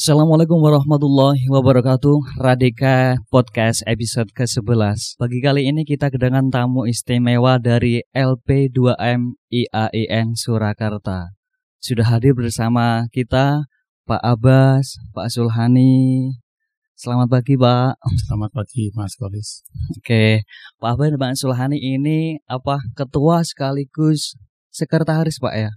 Assalamualaikum warahmatullahi wabarakatuh. Radika Podcast episode ke-11 Pagi kali ini kita kedatangan tamu istimewa dari LP2M IAIN Surakarta. Sudah hadir bersama kita Pak Abbas, Pak Sulhani. Selamat pagi Pak. Selamat pagi Mas Kolis. Oke, Pak Abbas dan Pak Sulhani ini apa ketua sekaligus sekretaris Pak ya?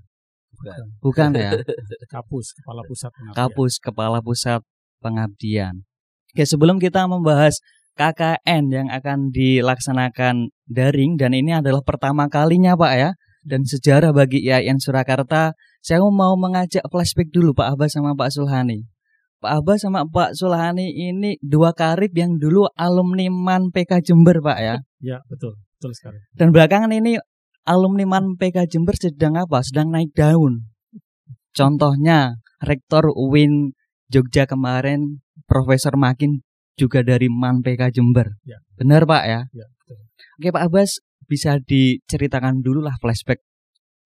Bukan. Bukan ya? Kapus, Kepala Pusat Pengabdian. Kapus Kepala Pusat Pengabdian. Oke, sebelum kita membahas KKN yang akan dilaksanakan daring dan ini adalah pertama kalinya Pak ya dan sejarah bagi IAIN Surakarta, saya mau mengajak flashback dulu Pak Abbas sama Pak Sulhani. Pak Abbas sama Pak Sulhani ini dua karib yang dulu alumni MAN PK Jember Pak ya. Ya, betul. Betul sekali. Dan belakangan ini alumni MAN PK Jember sedang apa? Sedang naik daun. Contohnya Rektor UIN Jogja kemarin Profesor Makin juga dari MAN PK Jember. Ya. Benar Pak ya? Ya, betul. Oke Pak Abbas bisa diceritakan dulu lah flashback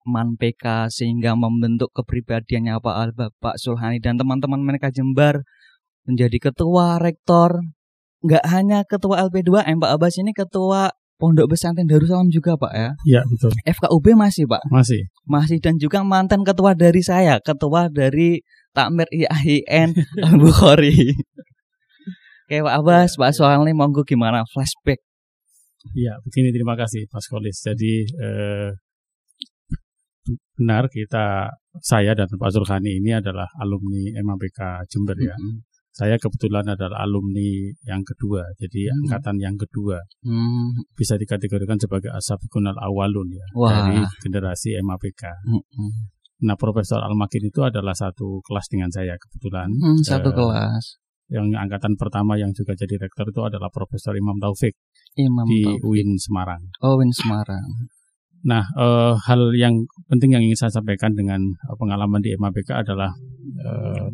MAN PK sehingga membentuk kepribadiannya Pak Alba, Pak Sulhani dan teman-teman mereka Jember menjadi ketua rektor. Nggak hanya ketua LP2M Pak Abbas ini ketua Pondok Pesantren Darussalam juga Pak ya. Ya, betul. FKUB masih Pak. Masih. Masih dan juga mantan ketua dari saya, ketua dari Takmir IAIN Al-Bukhari. Oke Pak Abbas, Pak Soalni monggo gimana flashback? Ya, begini terima kasih Mas Kolis. Jadi eh, benar kita saya dan Pak Zulhani ini adalah alumni MAPK Jember ya. Mm-mm. Saya kebetulan adalah alumni yang kedua, jadi Hmm. angkatan yang kedua. Hmm, Bisa dikategorikan sebagai asabikunal awalun ya Wah. dari generasi MAPK. mm-mm. Nah, Profesor Al-Makin itu adalah satu kelas dengan saya kebetulan. Hmm, satu Eh, kelas. yang angkatan pertama yang juga jadi rektor itu adalah Profesor Imam Taufik Imam di Taufik. UIN Semarang. Oh, Win Semarang. Nah, eh, hal yang penting yang ingin saya sampaikan dengan eh, pengalaman di MAPK adalah eh,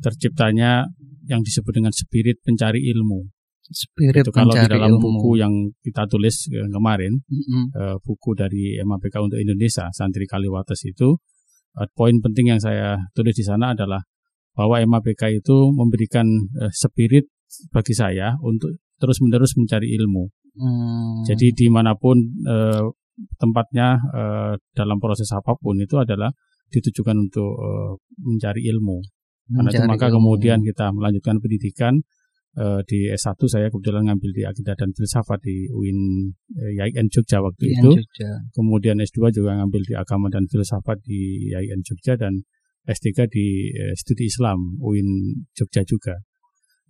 terciptanya yang disebut dengan spirit pencari ilmu. Spirit Itu kalau di dalam ilmu. buku yang kita tulis eh, kemarin, Mm-mm. eh, buku dari MAPK untuk Indonesia, Santri Kaliwates itu, eh, poin penting yang saya tulis di sana adalah bahwa MAPK itu memberikan spirit bagi saya untuk terus-menerus mencari ilmu. Hmm. Jadi di mana pun eh, tempatnya eh, dalam proses apa pun itu adalah ditujukan untuk eh, mencari ilmu. Karena itu maka ilmu. kemudian kita melanjutkan pendidikan eh, di S1 saya kebetulan ngambil di akidah dan filsafat di UIN YIN Jogja waktu itu. Jogja. Kemudian S2 juga ngambil di agama dan filsafat di YIN Jogja dan S3 di eh, studi Islam UIN Jogja juga.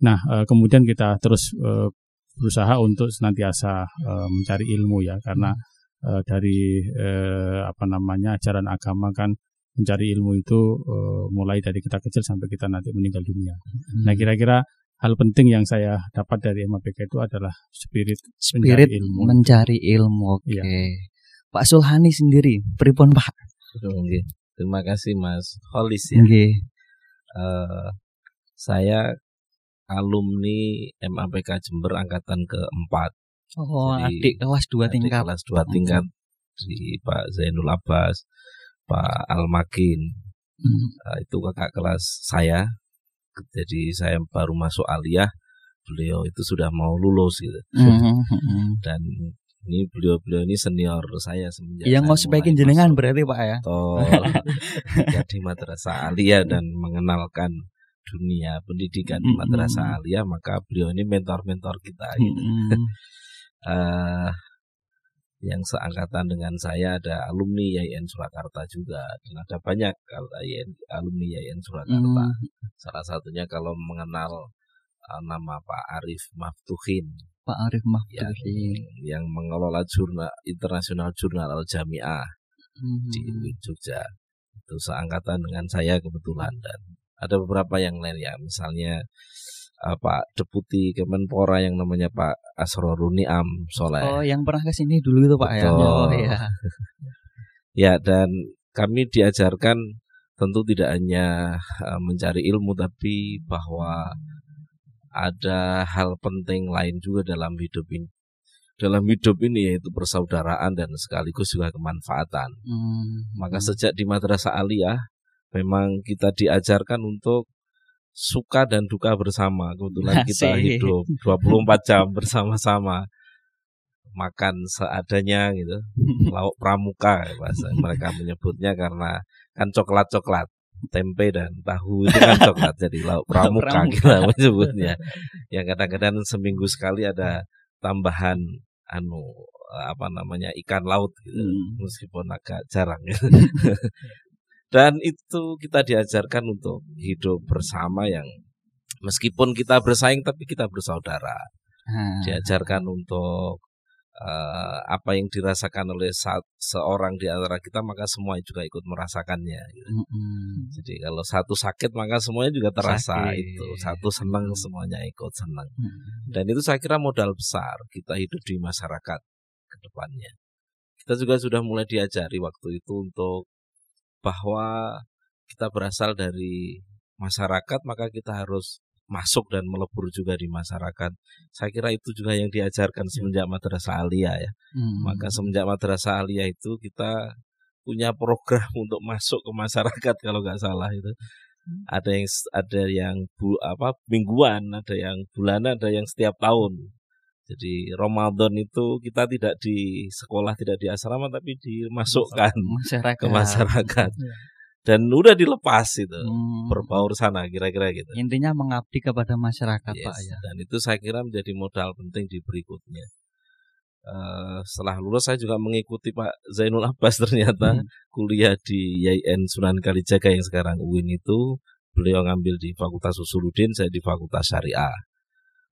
Nah, eh, kemudian kita terus eh, berusaha untuk senantiasa eh, mencari ilmu ya karena eh, dari eh, apa namanya ajaran agama kan mencari ilmu itu eh, mulai dari kita kecil sampai kita nanti meninggal dunia. Hmm. Nah, kira-kira hal penting yang saya dapat dari MAPK itu adalah spirit spirit mencari ilmu. mencari ilmu. Oke. Iya. Pak Sulhani sendiri, pripun Pak? Oke. Terima kasih Mas Holis ya. Nggih. Eh, saya alumni MAPK Jember angkatan keempat. Oh, Jadi, adik kelas dua tingkat. Kelas dua tingkat di Pak Zainul Abbas, Pak Almakin. Hmm. Eh, itu kakak kelas saya. Jadi saya baru masuk aliyah. Beliau itu sudah mau lulus gitu. Hmm, hmm. Dan ini beliau-beliau ini senior saya semenjak Yang mau sebagian mulai jenengan berarti Pak ya? Betul. jadi madrasah aliyah dan mengenalkan dunia pendidikan di Mm-mm. madrasah aliyah maka beliau ini mentor-mentor kita gitu. Hmm. Eh, yang seangkatan dengan saya ada alumni YIN Surakarta juga dan ada banyak YIN alumni YIN Surakarta Hmm. salah satunya kalau mengenal eh, nama Pak Arif Maftuhin Pak Arif yang Maftuhin. yang mengelola jurnal internasional jurnal Al Jamiah Hmm. di UIN Jogja itu seangkatan dengan saya kebetulan dan ada beberapa yang lain ya misalnya eh, Pak Deputi Kemenpora yang namanya Pak Asroruni Am Soleh Oh, yang pernah ke sini dulu itu Pak ya? Betul. Oh iya. ya dan kami diajarkan tentu tidak hanya eh, mencari ilmu tapi bahwa ada hal penting lain juga dalam hidup ini dalam hidup ini yaitu persaudaraan dan sekaligus juga kemanfaatan Hmm. maka sejak di madrasah aliyah memang kita diajarkan untuk suka dan duka bersama. Kebetulan kita hidup 24 jam bersama-sama. Makan seadanya gitu. Lauk pramuka bahasa mereka menyebutnya karena kan coklat-coklat tempe dan tahu itu kan coklat jadi lauk pramuka kita menyebutnya. Yang kadang-kadang seminggu sekali ada tambahan anu apa namanya ikan laut gitu hmm. meskipun agak jarang gitu. Dan itu kita diajarkan untuk hidup bersama yang meskipun kita bersaing tapi kita bersaudara hmm. diajarkan untuk uh, apa yang dirasakan oleh saat seorang di antara kita maka semua juga ikut merasakannya. Gitu. Mm-hmm. Jadi kalau satu sakit maka semuanya juga terasa sakit. itu. Satu senang semuanya ikut senang. Mm-hmm. Dan itu saya kira modal besar kita hidup di masyarakat ke depannya. Kita juga sudah mulai diajari waktu itu untuk bahwa kita berasal dari masyarakat maka kita harus masuk dan melebur juga di masyarakat. Saya kira itu juga yang diajarkan semenjak madrasah aliyah ya. Hmm. Maka semenjak madrasah aliyah itu kita punya program untuk masuk ke masyarakat kalau nggak salah itu. Hmm. Ada yang ada yang bu, apa mingguan, ada yang bulanan, ada yang setiap tahun. Jadi Ramadan itu kita tidak di sekolah, tidak di asrama, tapi dimasukkan masyarakat. ke masyarakat. Ya dan udah dilepas itu hmm. berbaur sana kira-kira gitu. Intinya mengabdi kepada masyarakat yes, Pak ya. Dan itu saya kira menjadi modal penting di berikutnya. Uh, setelah lulus saya juga mengikuti Pak Zainul Abbas ternyata hmm. kuliah di YN Sunan Kalijaga yang sekarang UIN itu beliau ngambil di Fakultas Usuluddin saya di Fakultas Syariah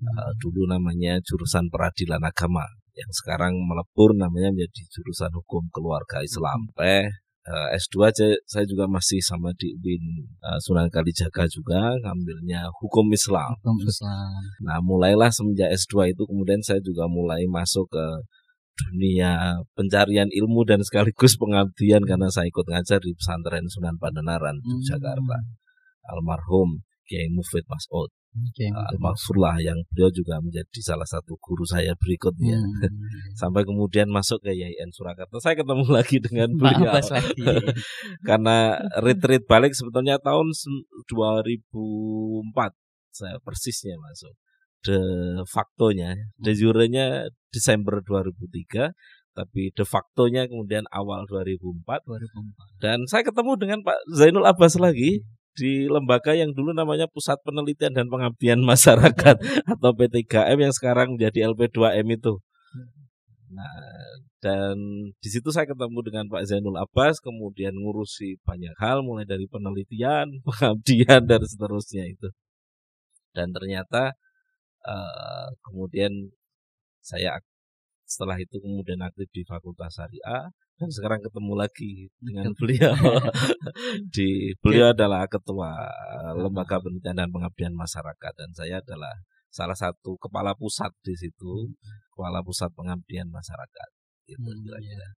uh, dulu namanya jurusan peradilan agama yang sekarang melebur namanya menjadi jurusan hukum keluarga Islam hmm. Eh, S2 aja saya juga masih sama di UIN uh, Sunan Kalijaga juga ngambilnya hukum Islam. Hukum Islam. Nah, mulailah semenjak S2 itu kemudian saya juga mulai masuk ke dunia pencarian ilmu dan sekaligus pengabdian karena saya ikut ngajar di pesantren Sunan Pandenaran hmm. Jakarta. Almarhum Kiai Mufid Mas'ud okay, uh, yang beliau juga menjadi salah satu guru saya berikutnya. Hmm. sampai kemudian masuk ke YIN Surakarta. Saya ketemu lagi dengan beliau. Lagi. karena retreat balik sebetulnya tahun 2004 saya persisnya masuk. De factonya de jurenya Desember 2003 tapi de factonya kemudian awal 2004, 2004. dan saya ketemu dengan Pak Zainul Abbas lagi di lembaga yang dulu namanya Pusat Penelitian dan Pengabdian Masyarakat atau P3M yang sekarang menjadi LP2M itu. Nah, dan di situ saya ketemu dengan Pak Zainul Abbas, kemudian ngurusi banyak hal mulai dari penelitian, pengabdian dan seterusnya itu. Dan ternyata uh, kemudian saya setelah itu kemudian aktif di Fakultas Syariah dan sekarang ketemu lagi dengan beliau di beliau adalah ketua lembaga penelitian dan pengabdian masyarakat dan saya adalah salah satu kepala pusat di situ kepala pusat pengabdian masyarakat gitu hmm, ya.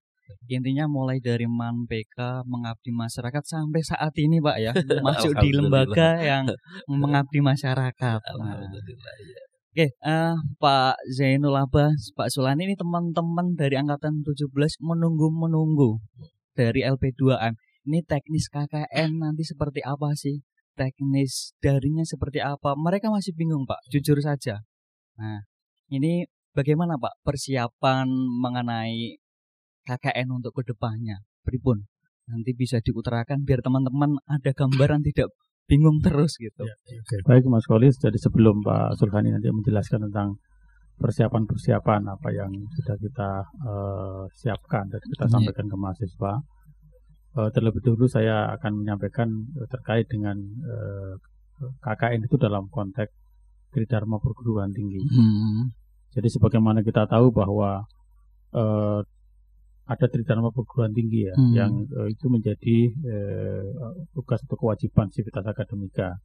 Intinya mulai dari Man PK mengabdi masyarakat sampai saat ini Pak ya masuk di lembaga yang mengabdi masyarakat. Nah. Ya. Oke, uh, Pak Zainul Abbas, Pak Sulani ini teman-teman dari angkatan 17 menunggu-menunggu dari LP2M. Ini teknis KKN nanti seperti apa sih? Teknis darinya seperti apa? Mereka masih bingung, Pak. Jujur saja. Nah, ini bagaimana, Pak, persiapan mengenai KKN untuk ke depannya? Pripun? Nanti bisa diutarakan biar teman-teman ada gambaran tidak bingung terus gitu. Ya, ya. Okay. Baik Mas Kolis, jadi sebelum Pak Sulhani nanti menjelaskan tentang persiapan-persiapan apa yang sudah kita uh, siapkan dan kita ya. sampaikan ke mahasiswa. Uh, terlebih dahulu saya akan menyampaikan uh, terkait dengan uh, KKN itu dalam konteks Tridharma perguruan tinggi. Hmm. Jadi sebagaimana kita tahu bahwa uh, ada tridharma perguruan tinggi ya hmm. yang uh, itu menjadi uh, tugas atau kewajiban sivitas akademika.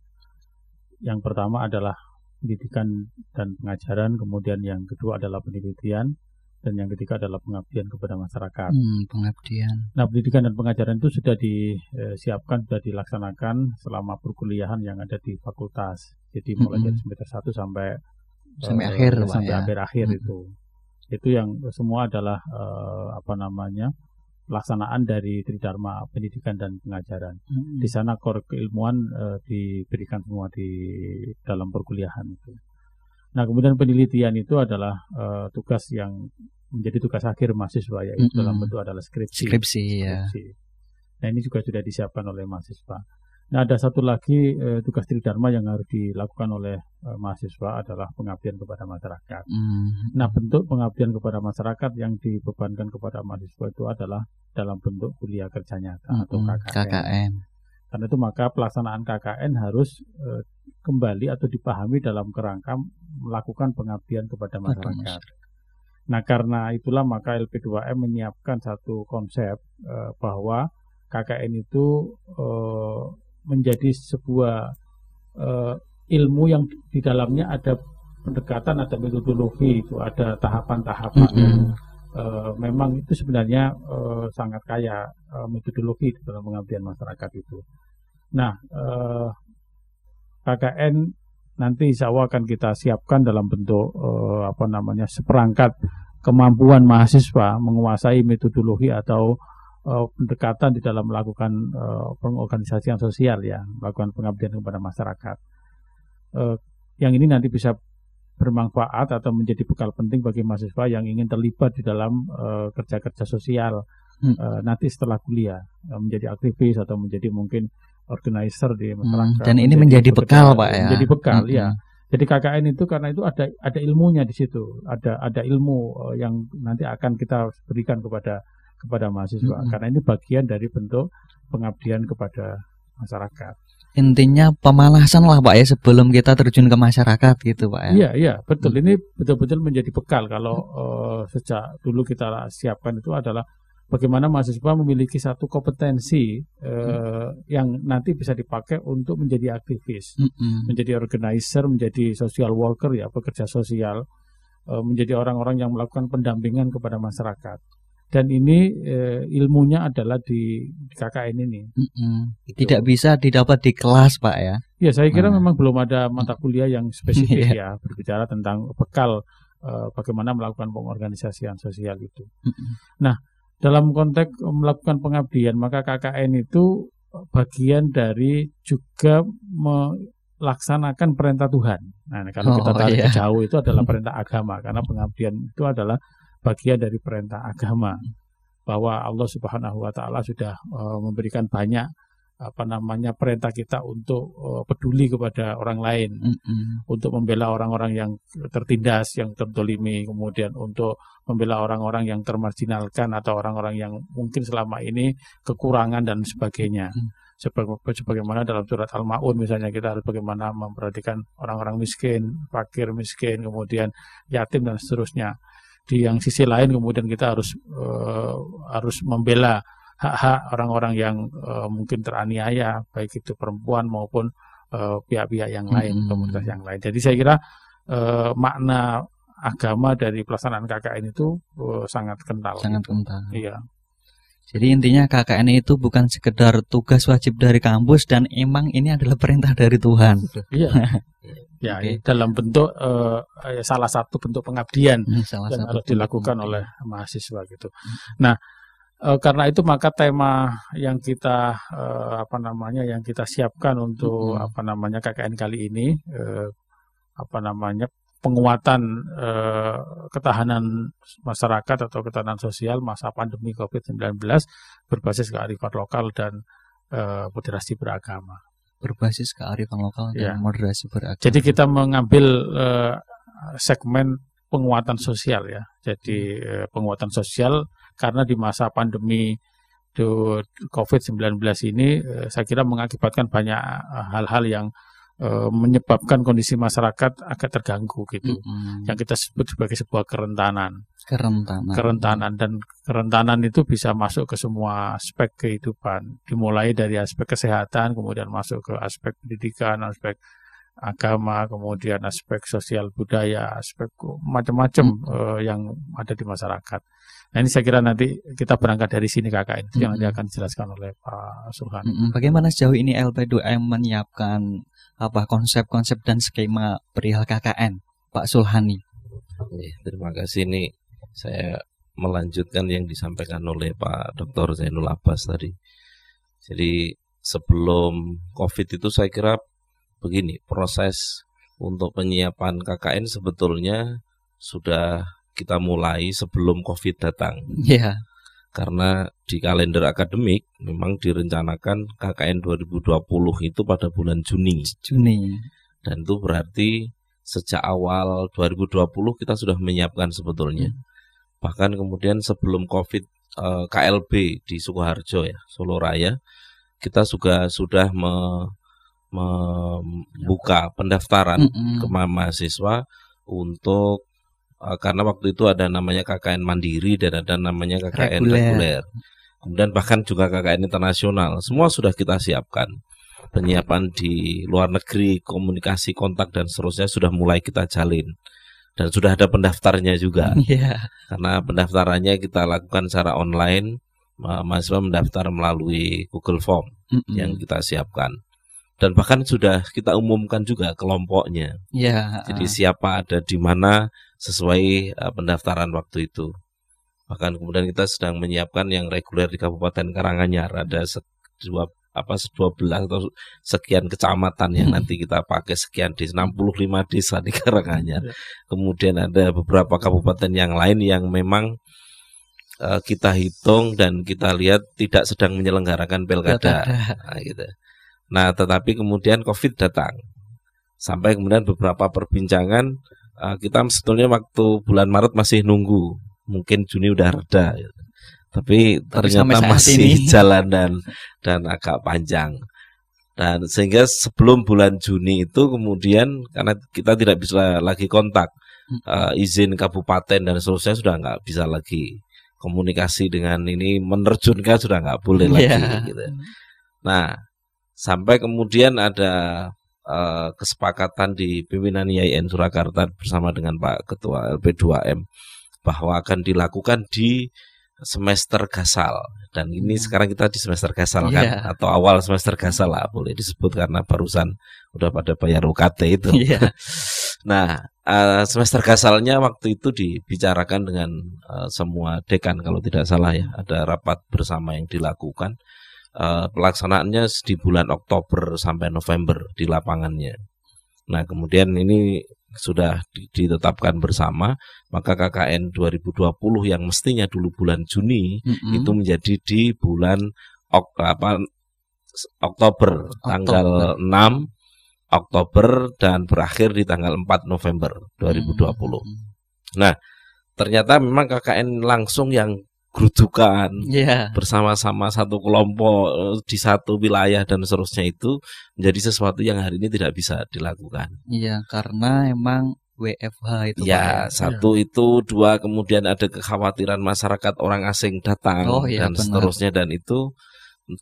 Yang pertama adalah pendidikan dan pengajaran, kemudian yang kedua adalah penelitian, dan yang ketiga adalah pengabdian kepada masyarakat. Hmm, pengabdian. Nah, pendidikan dan pengajaran itu sudah disiapkan, sudah dilaksanakan selama perkuliahan yang ada di fakultas. Jadi mulai hmm. dari semester 1 sampai sampai uh, akhir sampai ya. akhir akhir hmm. itu itu yang semua adalah uh, apa namanya pelaksanaan dari Tridharma Pendidikan dan Pengajaran. Mm-mm. Di sana core keilmuan eh, diberikan semua di dalam perkuliahan itu. Nah, kemudian penelitian itu adalah eh, tugas yang menjadi tugas akhir mahasiswa yaitu Mm-mm. dalam bentuk adalah skripsi. Skripsi ya. Skripsi. Nah, ini juga sudah disiapkan oleh mahasiswa. Nah, ada satu lagi eh, tugas Tridharma yang harus dilakukan oleh eh, mahasiswa adalah pengabdian kepada masyarakat. Mm. Nah, bentuk pengabdian kepada masyarakat yang dibebankan kepada mahasiswa itu adalah dalam bentuk kuliah kerja nyata atau Mm-mm. KKN. KKN. Karena itu maka pelaksanaan KKN harus eh, kembali atau dipahami dalam kerangka melakukan pengabdian kepada Pada masyarakat. Nah, karena itulah maka LP2M menyiapkan satu konsep eh, bahwa KKN itu eh, menjadi sebuah eh, ilmu yang di dalamnya ada pendekatan, ada metodologi, itu ada tahapan-tahapan yang Mm-mm. eh, memang itu sebenarnya eh, sangat kaya eh, metodologi dalam pengabdian masyarakat itu. Nah, eh, KKN nanti insya Allah akan kita siapkan dalam bentuk eh, apa namanya seperangkat kemampuan mahasiswa menguasai metodologi atau eh, pendekatan di dalam melakukan eh, pengorganisasian sosial ya, melakukan pengabdian kepada masyarakat. Eh, yang ini nanti bisa bermanfaat atau menjadi bekal penting bagi mahasiswa yang ingin terlibat di dalam kerja-kerja sosial Hmm. eh, nanti setelah kuliah eh, menjadi aktivis atau menjadi mungkin organizer di Mm. masyarakat. Dan ini menjadi bekal, Pak ya. Menjadi bekal Mm-mm. ya. Jadi KKN itu karena itu ada ada ilmunya di situ, ada ada ilmu yang nanti akan kita berikan kepada kepada mahasiswa. Mm-mm. Karena ini bagian dari bentuk pengabdian kepada masyarakat. Intinya pemanasan lah Pak ya sebelum kita terjun ke masyarakat gitu Pak ya. Iya, iya, betul. Hmm. Ini betul-betul menjadi bekal kalau eh, sejak dulu kita siapkan itu adalah bagaimana mahasiswa memiliki satu kompetensi eh, yang nanti bisa dipakai untuk menjadi aktivis, Mm-mm. menjadi organizer, menjadi social worker ya, pekerja sosial, eh, menjadi orang-orang yang melakukan pendampingan kepada masyarakat. Dan ini eh, ilmunya adalah di, KKN ini. Mm-mm. gitu. Tidak bisa didapat di kelas Pak ya. Ya, saya kira Nah. memang belum ada mata kuliah yang spesifik Iya. ya berbicara tentang bekal eh, bagaimana melakukan pengorganisasian sosial itu. Mm-mm. Dalam konteks melakukan pengabdian, maka KKN itu bagian dari juga melaksanakan perintah Tuhan. Nah, kalau kita Oh, tarik iya. jauh itu adalah perintah agama karena pengabdian itu adalah bagian dari perintah agama bahwa Allah Subhanahu wa taala sudah eh, memberikan banyak apa namanya perintah kita untuk eh, peduli kepada orang lain Mm-mm. untuk membela orang-orang yang tertindas, yang tertolimi, kemudian untuk membela orang-orang yang termarginalkan atau orang-orang yang mungkin selama ini kekurangan dan sebagainya. Hmm. Sebaga- Sebagaimana dalam surat Al-Maun misalnya kita harus bagaimana memperhatikan orang-orang miskin, fakir miskin, kemudian yatim dan seterusnya. Di yang sisi lain kemudian kita harus eh, harus membela hak-hak orang-orang yang eh, mungkin teraniaya, baik itu perempuan maupun eh, pihak-pihak yang lain, Mm-mm. komunitas yang lain. Jadi saya kira eh, makna agama dari pelaksanaan KKN itu eh, sangat kental. Sangat gitu. kental. Iya, Jadi intinya KKN itu bukan sekedar tugas wajib dari kampus dan emang ini adalah perintah dari Tuhan. iya. ya, Oke. dalam bentuk eh, salah satu bentuk pengabdian Hmm, Salah yang satu harus dilakukan bentuk oleh mahasiswa gitu. Nah, eh, karena itu maka tema yang kita eh, apa namanya yang kita siapkan untuk Mm-mm. apa namanya KKN kali ini eh, apa namanya penguatan eh, ketahanan masyarakat atau ketahanan sosial masa pandemi COVID-19 berbasis kearifan lokal dan eh, moderasi beragama. berbasis kearifan lokal dan moderasi beragama. Jadi kita mengambil eh, segmen penguatan sosial ya. Jadi eh, penguatan sosial karena di masa pandemi itu COVID-19 ini eh, saya kira mengakibatkan banyak eh, hal-hal yang eh, menyebabkan kondisi masyarakat agak terganggu gitu. Mm-mm. Yang kita sebut sebagai sebuah kerentanan. kerentanan. Kerentanan dan kerentanan itu bisa masuk ke semua aspek kehidupan. Dimulai dari aspek kesehatan, kemudian masuk ke aspek pendidikan, aspek agama, kemudian aspek sosial budaya, aspek macam-macam eh, yang ada di masyarakat. Nah ini saya kira nanti kita berangkat dari sini kakak itu yang nanti Mm-mm. akan dijelaskan oleh Pak Sulhan. Mm-mm. Bagaimana sejauh ini LP2M menyiapkan apa konsep-konsep dan skema perihal KKN, Pak Sulhani? Iya, terima kasih nih saya melanjutkan yang disampaikan oleh Pak Dr. Zainul Abbas tadi. Jadi sebelum COVID itu saya kira begini, proses untuk penyiapan KKN sebetulnya sudah kita mulai sebelum COVID datang. Iya. Yeah. Karena di kalender akademik memang direncanakan KKN 2020 itu pada bulan Juni. Juni. Dan itu berarti sejak awal 2020 kita sudah menyiapkan sebetulnya. Hmm. Bahkan kemudian sebelum Covid eh, KLB di Sukoharjo ya, Solo Raya, kita juga sudah me, membuka pendaftaran mm -hmm. ke mahasiswa untuk uh, karena waktu itu ada namanya KKN mandiri dan ada namanya KKN reguler. reguler. Kemudian bahkan juga KKN internasional. Semua sudah kita siapkan. Penyiapan di luar negeri, komunikasi, kontak dan seterusnya sudah mulai kita jalin. Dan sudah ada pendaftarnya juga. Yeah. Karena pendaftarannya kita lakukan secara online. Mahasiswa mendaftar melalui Google Form mm -hmm. yang kita siapkan dan bahkan sudah kita umumkan juga kelompoknya. Ya. Jadi siapa ada di mana sesuai uh, pendaftaran waktu itu. Bahkan kemudian kita sedang menyiapkan yang reguler di Kabupaten Karanganyar ada dua apa 12 atau sekian kecamatan yang hmm. nanti kita pakai sekian di 65 desa di Karanganyar. Ya. Kemudian ada beberapa kabupaten yang lain yang memang uh, kita hitung dan kita lihat tidak sedang menyelenggarakan pilkada. Nah, gitu. Nah, tetapi kemudian COVID datang. Sampai kemudian beberapa perbincangan uh, kita sebetulnya waktu bulan Maret masih nunggu. Mungkin Juni udah reda. Gitu. Tapi, Tapi ternyata masih ini. jalan dan dan agak panjang. Dan sehingga sebelum bulan Juni itu kemudian karena kita tidak bisa lagi kontak uh, izin kabupaten dan seterusnya sudah nggak bisa lagi komunikasi dengan ini menerjunkan sudah nggak boleh lagi yeah. gitu. Nah sampai kemudian ada uh, kesepakatan di pimpinan IAIN Surakarta bersama dengan Pak Ketua LP2M bahwa akan dilakukan di semester gasal dan ini hmm. sekarang kita di semester gasal kan yeah. atau awal semester gasal lah boleh disebut karena barusan udah pada bayar UKT itu. Yeah. nah uh, semester gasalnya waktu itu dibicarakan dengan uh, semua dekan kalau tidak salah ya ada rapat bersama yang dilakukan uh, pelaksanaannya di bulan Oktober sampai November di lapangannya. Nah, kemudian ini sudah ditetapkan bersama, maka KKN 2020 yang mestinya dulu bulan Juni mm -hmm. itu menjadi di bulan ok, apa Oktober, Oktober tanggal 6 Oktober dan berakhir di tanggal 4 November 2020. Mm -hmm. Nah, ternyata memang KKN langsung yang gerudukan yeah. bersama-sama satu kelompok eh, di satu wilayah dan seterusnya itu menjadi sesuatu yang hari ini tidak bisa dilakukan. Iya, karena emang WFH itu. Ya, ya, satu ya. itu, dua kemudian ada kekhawatiran masyarakat orang asing datang oh, ya, dan benar. seterusnya dan itu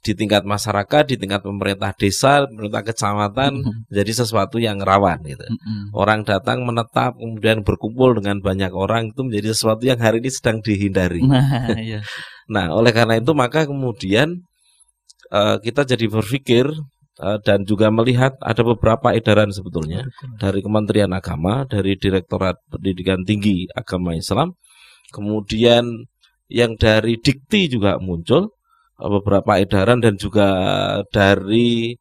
di tingkat masyarakat, di tingkat pemerintah desa, pemerintah kecamatan mm -hmm. jadi sesuatu yang rawan gitu. Mm -hmm. Orang datang menetap kemudian berkumpul dengan banyak orang itu menjadi sesuatu yang hari ini sedang dihindari. Nah, iya. nah oleh karena itu maka kemudian uh, kita jadi berpikir uh, dan juga melihat ada beberapa edaran sebetulnya dari Kementerian Agama, dari Direktorat Pendidikan Tinggi Agama Islam, kemudian yang dari Dikti juga muncul beberapa edaran dan juga dari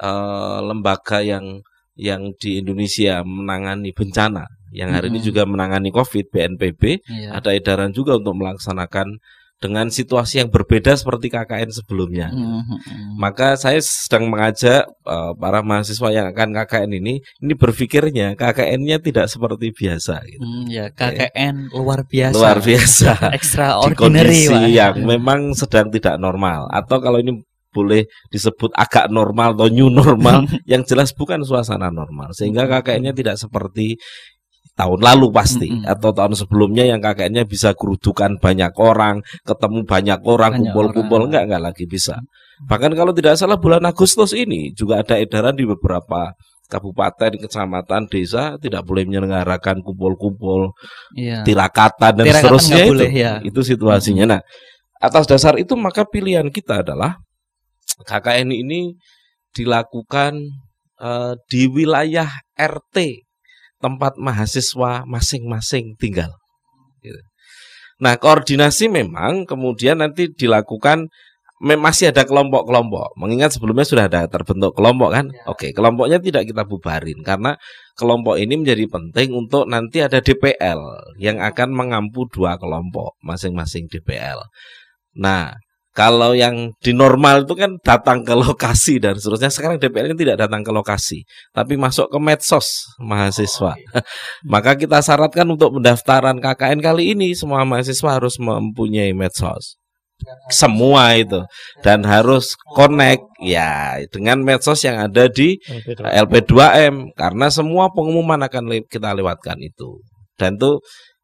uh, lembaga yang yang di Indonesia menangani bencana yang hari hmm. ini juga menangani COVID BNPB iya. ada edaran juga untuk melaksanakan dengan situasi yang berbeda seperti KKN sebelumnya. Mm -hmm. Maka saya sedang mengajak uh, para mahasiswa yang akan KKN ini, ini berpikirnya KKN-nya tidak seperti biasa. Gitu. Mm, ya KKN ya. luar biasa. Luar biasa. Extraordinary. Di kondisi yang memang sedang tidak normal. Atau kalau ini boleh disebut agak normal atau new normal, yang jelas bukan suasana normal. Sehingga KKN-nya tidak seperti tahun lalu pasti mm -hmm. atau tahun sebelumnya yang kakeknya bisa kerudukan banyak orang, ketemu banyak orang, kumpul-kumpul enggak enggak lagi bisa. Bahkan kalau tidak salah bulan Agustus ini juga ada edaran di beberapa kabupaten, kecamatan, desa tidak boleh menyelenggarakan kumpul-kumpul, iya. tirakatan dan tirakatan seterusnya itu. Boleh, ya. Itu situasinya. Nah, atas dasar itu maka pilihan kita adalah KKN ini dilakukan uh, di wilayah RT tempat mahasiswa masing-masing tinggal. Gitu. Nah, koordinasi memang kemudian nanti dilakukan masih ada kelompok-kelompok. Mengingat sebelumnya sudah ada terbentuk kelompok kan? Ya. Oke, kelompoknya tidak kita bubarin karena kelompok ini menjadi penting untuk nanti ada DPL yang akan mengampu dua kelompok masing-masing DPL. Nah, kalau yang di normal itu kan datang ke lokasi dan seterusnya. Sekarang DPL ini tidak datang ke lokasi, tapi masuk ke medsos mahasiswa. Oh, iya. Maka kita syaratkan untuk pendaftaran KKN kali ini semua mahasiswa harus mempunyai medsos semua itu dan harus connect ya dengan medsos yang ada di LP2M karena semua pengumuman akan kita lewatkan itu dan itu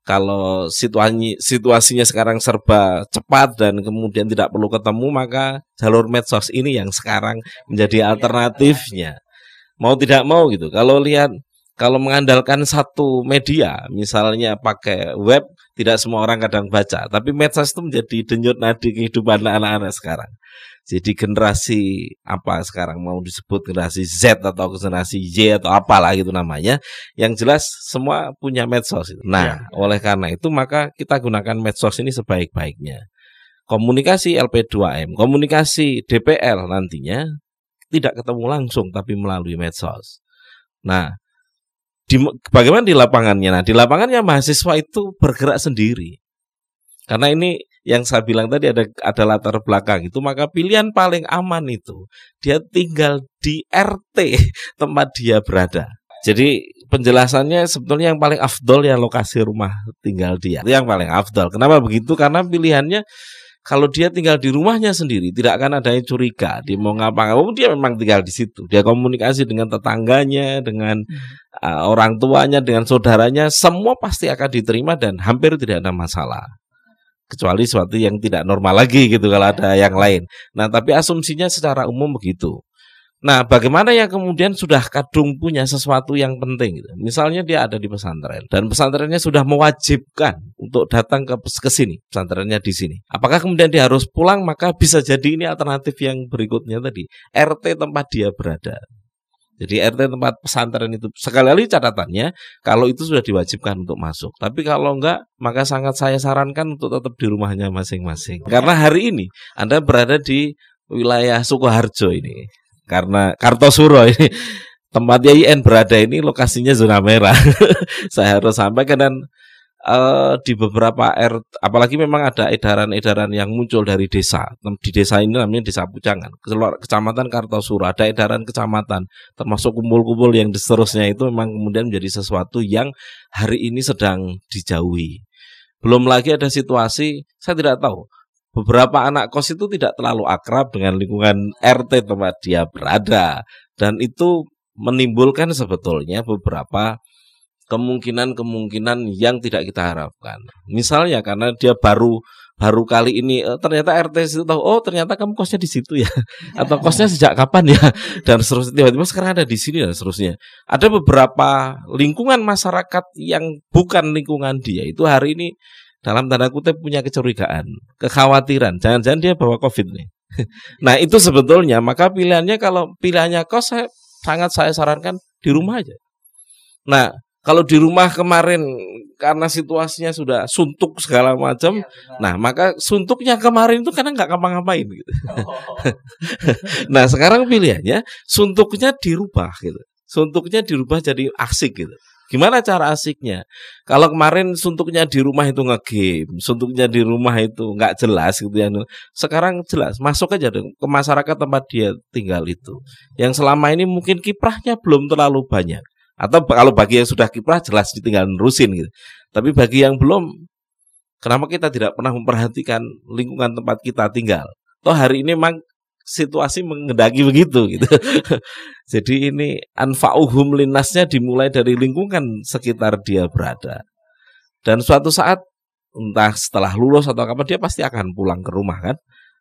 kalau situasi situasinya sekarang serba cepat dan kemudian tidak perlu ketemu maka jalur medsos ini yang sekarang menjadi alternatifnya. Mau tidak mau gitu. Kalau lihat kalau mengandalkan satu media misalnya pakai web tidak semua orang kadang baca, tapi medsos itu menjadi denyut nadi kehidupan anak-anak sekarang. Jadi generasi apa sekarang mau disebut generasi Z atau generasi Y atau apalah gitu namanya, yang jelas semua punya medsos. Nah, ya. oleh karena itu maka kita gunakan medsos ini sebaik-baiknya. Komunikasi LP2M, komunikasi DPL nantinya tidak ketemu langsung tapi melalui medsos. Nah, di, bagaimana di lapangannya? Nah, di lapangannya mahasiswa itu bergerak sendiri. Karena ini yang saya bilang tadi ada ada latar belakang itu, maka pilihan paling aman itu dia tinggal di RT tempat dia berada. Jadi penjelasannya sebetulnya yang paling afdol ya lokasi rumah tinggal dia. Itu yang paling afdol. Kenapa begitu? Karena pilihannya kalau dia tinggal di rumahnya sendiri tidak akan ada yang curiga dia mau ngapa ngapa dia memang tinggal di situ. Dia komunikasi dengan tetangganya dengan uh, orang tuanya dengan saudaranya semua pasti akan diterima dan hampir tidak ada masalah. Kecuali sesuatu yang tidak normal lagi gitu kalau ada yang lain. Nah tapi asumsinya secara umum begitu Nah, bagaimana yang kemudian sudah kadung punya sesuatu yang penting? Gitu. Misalnya dia ada di pesantren dan pesantrennya sudah mewajibkan untuk datang ke ke sini, pesantrennya di sini. Apakah kemudian dia harus pulang? Maka bisa jadi ini alternatif yang berikutnya tadi, RT tempat dia berada. Jadi RT tempat pesantren itu sekali lagi catatannya kalau itu sudah diwajibkan untuk masuk. Tapi kalau enggak maka sangat saya sarankan untuk tetap di rumahnya masing-masing. Karena hari ini Anda berada di wilayah Sukoharjo ini karena Kartosuro ini tempatnya IN berada ini lokasinya zona merah. saya harus sampaikan dan uh, di beberapa R apalagi memang ada edaran-edaran yang muncul dari desa. Di desa ini namanya Desa Pucangan, Kecamatan Kartosuro, ada edaran kecamatan termasuk kumpul-kumpul yang seterusnya itu memang kemudian menjadi sesuatu yang hari ini sedang dijauhi. Belum lagi ada situasi saya tidak tahu beberapa anak kos itu tidak terlalu akrab dengan lingkungan RT tempat dia berada dan itu menimbulkan sebetulnya beberapa kemungkinan-kemungkinan yang tidak kita harapkan. Misalnya karena dia baru baru kali ini eh, ternyata RT itu tahu oh ternyata kamu kosnya di situ ya atau kosnya sejak kapan ya dan seterusnya tiba-tiba sekarang ada di sini dan seterusnya. Ada beberapa lingkungan masyarakat yang bukan lingkungan dia itu hari ini dalam tanda kutip punya kecurigaan, kekhawatiran, jangan-jangan dia bawa COVID nih. nah itu sebetulnya maka pilihannya kalau pilihannya kos saya sangat saya sarankan di rumah aja. Nah kalau di rumah kemarin karena situasinya sudah suntuk segala macam, ya, nah maka suntuknya kemarin itu karena nggak ngapa-ngapain gitu. Oh. nah sekarang pilihannya suntuknya dirubah gitu, suntuknya dirubah jadi asik gitu. Gimana cara asiknya? Kalau kemarin suntuknya di rumah itu ngegame, suntuknya di rumah itu nggak jelas gitu ya. Sekarang jelas, masuk aja dong ke masyarakat tempat dia tinggal itu. Yang selama ini mungkin kiprahnya belum terlalu banyak. Atau kalau bagi yang sudah kiprah jelas ditinggal nerusin gitu. Tapi bagi yang belum, kenapa kita tidak pernah memperhatikan lingkungan tempat kita tinggal? Toh hari ini memang situasi mengendaki begitu gitu. Jadi ini anfa'uhum linasnya dimulai dari lingkungan sekitar dia berada. Dan suatu saat entah setelah lulus atau apa dia pasti akan pulang ke rumah kan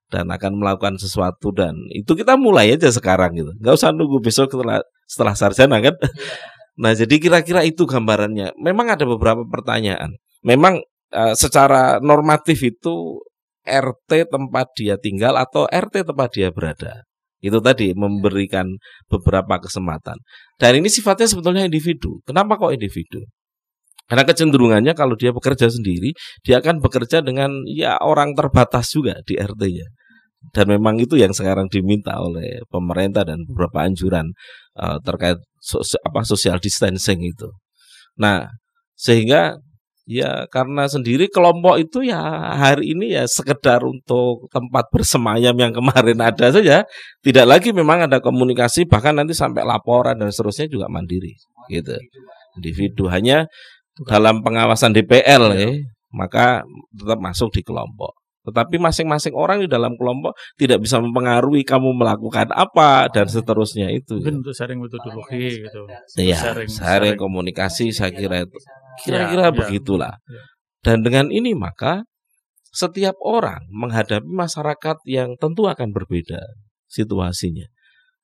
dan akan melakukan sesuatu dan itu kita mulai aja sekarang gitu. Nggak usah nunggu besok setelah setelah sarjana kan. Iya. Nah, jadi kira-kira itu gambarannya. Memang ada beberapa pertanyaan. Memang uh, secara normatif itu RT tempat dia tinggal atau RT tempat dia berada. Itu tadi memberikan beberapa kesempatan. Dan ini sifatnya sebetulnya individu. Kenapa kok individu? Karena kecenderungannya kalau dia bekerja sendiri, dia akan bekerja dengan ya orang terbatas juga di RT-nya. Dan memang itu yang sekarang diminta oleh pemerintah dan beberapa anjuran uh, terkait sos apa social distancing itu. Nah, sehingga ya karena sendiri kelompok itu ya hari ini ya sekedar untuk tempat bersemayam yang kemarin ada saja, tidak lagi memang ada komunikasi bahkan nanti sampai laporan dan seterusnya juga mandiri gitu. Individu hanya dalam pengawasan DPL ya, maka tetap masuk di kelompok. Tetapi masing-masing orang di dalam kelompok tidak bisa mempengaruhi kamu melakukan apa dan seterusnya itu. Mungkin untuk sharing metodologi gitu. Iya, sharing, sharing komunikasi saya kira itu. Kira-kira ya, begitulah. Ya. Dan dengan ini maka setiap orang menghadapi masyarakat yang tentu akan berbeda situasinya.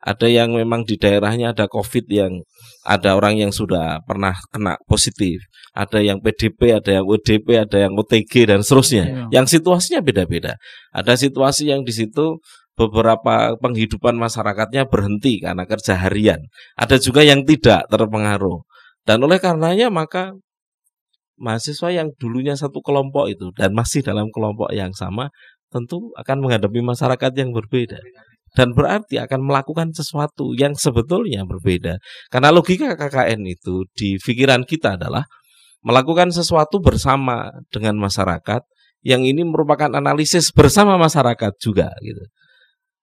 Ada yang memang di daerahnya ada COVID yang ada orang yang sudah pernah kena positif, ada yang PDP, ada yang ODP, ada yang OTG dan seterusnya. Ya. Yang situasinya beda-beda. Ada situasi yang di situ beberapa penghidupan masyarakatnya berhenti karena kerja harian. Ada juga yang tidak terpengaruh. Dan oleh karenanya maka mahasiswa yang dulunya satu kelompok itu dan masih dalam kelompok yang sama tentu akan menghadapi masyarakat yang berbeda dan berarti akan melakukan sesuatu yang sebetulnya berbeda. Karena logika KKN itu di pikiran kita adalah melakukan sesuatu bersama dengan masyarakat yang ini merupakan analisis bersama masyarakat juga gitu.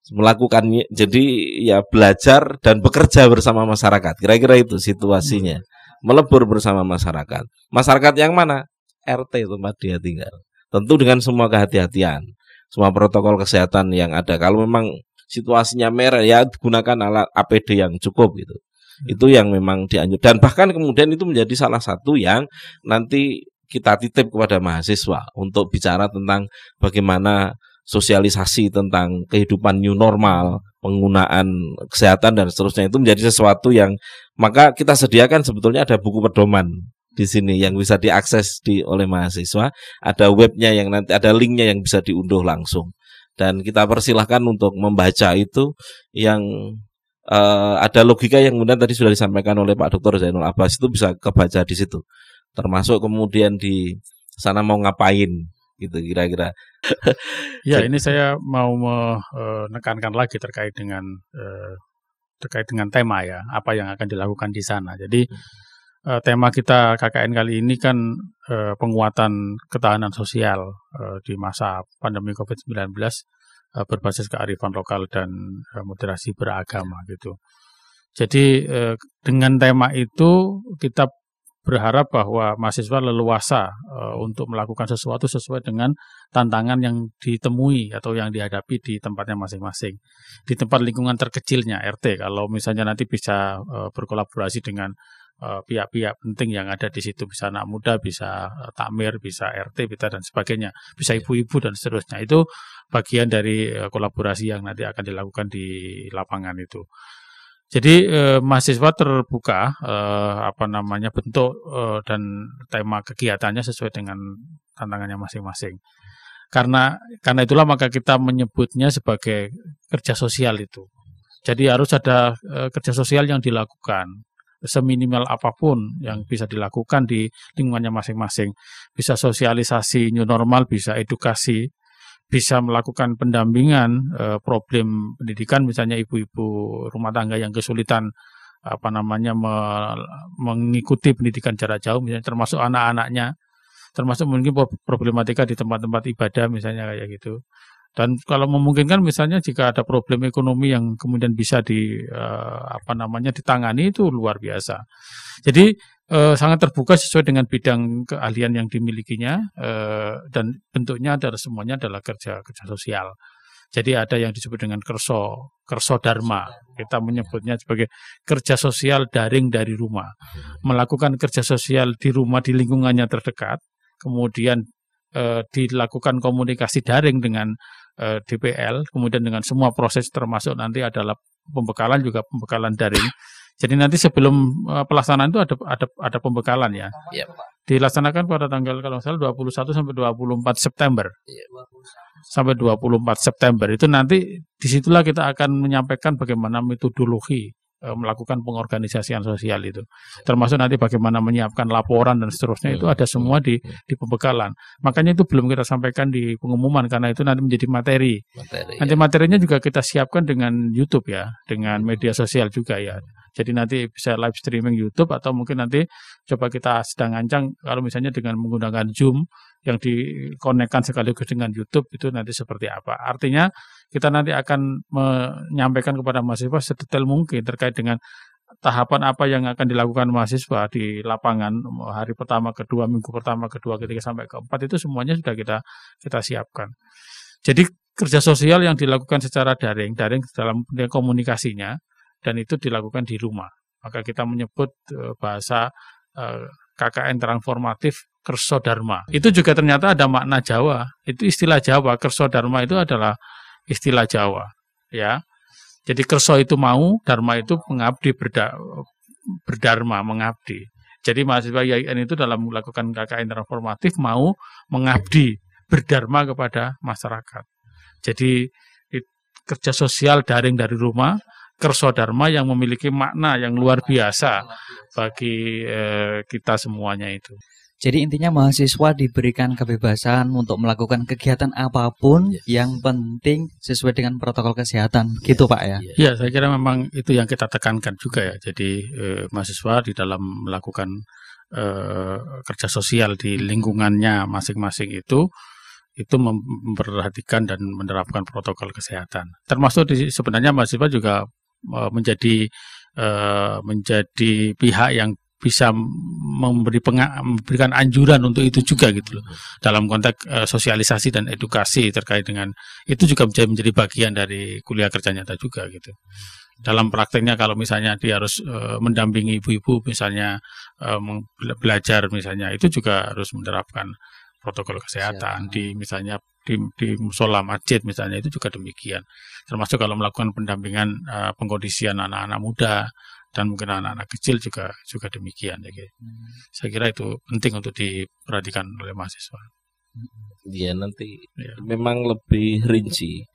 Melakukannya jadi ya belajar dan bekerja bersama masyarakat. Kira-kira itu situasinya. Melebur bersama masyarakat. Masyarakat yang mana? RT tempat dia tinggal. Tentu dengan semua kehati-hatian, semua protokol kesehatan yang ada. Kalau memang situasinya merah ya gunakan alat APD yang cukup gitu. Hmm. Itu yang memang dianjur dan bahkan kemudian itu menjadi salah satu yang nanti kita titip kepada mahasiswa untuk bicara tentang bagaimana sosialisasi tentang kehidupan new normal, penggunaan kesehatan dan seterusnya itu menjadi sesuatu yang maka kita sediakan sebetulnya ada buku pedoman di sini yang bisa diakses di oleh mahasiswa, ada webnya yang nanti ada linknya yang bisa diunduh langsung dan kita persilahkan untuk membaca itu yang uh, ada logika yang kemudian tadi sudah disampaikan oleh Pak Dr. Zainul Abbas itu bisa kebaca di situ. Termasuk kemudian di sana mau ngapain gitu kira-kira. ya ini saya mau menekankan lagi terkait dengan uh, terkait dengan tema ya apa yang akan dilakukan di sana. Jadi uh, tema kita KKN kali ini kan uh, penguatan ketahanan sosial uh, di masa pandemi COVID-19 uh, berbasis kearifan lokal dan uh, moderasi beragama gitu. Jadi uh, dengan tema itu kita berharap bahwa mahasiswa leluasa uh, untuk melakukan sesuatu sesuai dengan tantangan yang ditemui atau yang dihadapi di tempatnya masing-masing. Di tempat lingkungan terkecilnya RT kalau misalnya nanti bisa uh, berkolaborasi dengan pihak-pihak penting yang ada di situ bisa anak muda, bisa uh, takmir, bisa RT, bisa dan sebagainya, bisa ibu-ibu dan seterusnya. Itu bagian dari uh, kolaborasi yang nanti akan dilakukan di lapangan itu. Jadi eh, mahasiswa terbuka eh, apa namanya bentuk eh, dan tema kegiatannya sesuai dengan tantangannya masing-masing. Karena karena itulah maka kita menyebutnya sebagai kerja sosial itu. Jadi harus ada eh, kerja sosial yang dilakukan seminimal apa pun yang bisa dilakukan di lingkungannya masing-masing. Bisa sosialisasi new normal, bisa edukasi, bisa melakukan pendampingan eh, problem pendidikan misalnya ibu-ibu rumah tangga yang kesulitan apa namanya me, mengikuti pendidikan jarak jauh misalnya termasuk anak-anaknya termasuk mungkin problematika di tempat-tempat ibadah misalnya kayak gitu dan kalau memungkinkan misalnya jika ada problem ekonomi yang kemudian bisa di uh, apa namanya ditangani itu luar biasa. Jadi uh, sangat terbuka sesuai dengan bidang keahlian yang dimilikinya uh, dan bentuknya adalah semuanya adalah kerja kerja sosial. Jadi ada yang disebut dengan kerso, kerso dharma. Kita menyebutnya sebagai kerja sosial daring dari rumah. Melakukan kerja sosial di rumah di lingkungannya terdekat, kemudian dilakukan komunikasi daring dengan eh, DPL, kemudian dengan semua proses termasuk nanti adalah pembekalan juga pembekalan daring. Jadi nanti sebelum uh, pelaksanaan itu ada ada ada pembekalan ya. ya Dilaksanakan pada tanggal kalau salah 21 sampai 24 September. Ya. Sampai 24 September itu nanti di situlah kita akan menyampaikan bagaimana metodologi melakukan pengorganisasian sosial itu. Termasuk nanti bagaimana menyiapkan laporan dan seterusnya itu ada semua di di pembekalan. Makanya itu belum kita sampaikan di pengumuman karena itu nanti menjadi materi. materi nanti ya. materinya juga kita siapkan dengan YouTube ya, dengan media sosial juga ya. Jadi nanti bisa live streaming YouTube atau mungkin nanti coba kita sedang ancang kalau misalnya dengan menggunakan Zoom yang dikonekkan sekaligus dengan YouTube itu nanti seperti apa. Artinya kita nanti akan menyampaikan kepada mahasiswa sedetail mungkin terkait dengan tahapan apa yang akan dilakukan mahasiswa di lapangan hari pertama, kedua, minggu pertama, kedua, ketiga sampai keempat itu semuanya sudah kita kita siapkan. Jadi kerja sosial yang dilakukan secara daring, daring dalam komunikasinya dan itu dilakukan di rumah. Maka kita menyebut uh, bahasa eh, KKN transformatif Kerso Dharma. Itu juga ternyata ada makna Jawa. Itu istilah Jawa. Kerso Dharma itu adalah istilah Jawa. Ya. Jadi kerso itu mau, dharma itu mengabdi berda, berdharma, mengabdi. Jadi mahasiswa IAIN itu dalam melakukan KKN transformatif mau mengabdi berdharma kepada masyarakat. Jadi kerja sosial daring dari rumah Kerso Dharma yang memiliki makna yang luar biasa bagi eh, kita semuanya itu. Jadi intinya mahasiswa diberikan kebebasan untuk melakukan kegiatan apa pun yes. yang penting sesuai dengan protokol kesehatan, yes. gitu Pak ya? Iya, saya kira memang itu yang kita tekankan juga ya. Jadi eh, mahasiswa di dalam melakukan eh, kerja sosial di lingkungannya masing-masing itu itu memperhatikan dan menerapkan protokol kesehatan. Termasuk di, sebenarnya mahasiswa juga Eh, menjadi uh, menjadi pihak yang bisa memberi memberikan anjuran untuk itu juga gitu loh. Dalam konteks uh, sosialisasi dan edukasi terkait dengan itu juga menjadi menjadi bagian dari kuliah kerja nyata juga gitu. Dalam prakteknya kalau misalnya dia harus uh, mendampingi ibu-ibu misalnya uh, belajar misalnya itu juga harus menerapkan protokol kesehatan. Siap. di misalnya di, di musola masjid misalnya itu juga demikian. Termasuk kalau melakukan pendampingan uh, pengkondisian anak-anak muda dan mungkin anak-anak kecil juga juga demikian ya hmm. saya kira itu penting untuk diperhatikan oleh mahasiswa Iya nanti ya. memang lebih rinci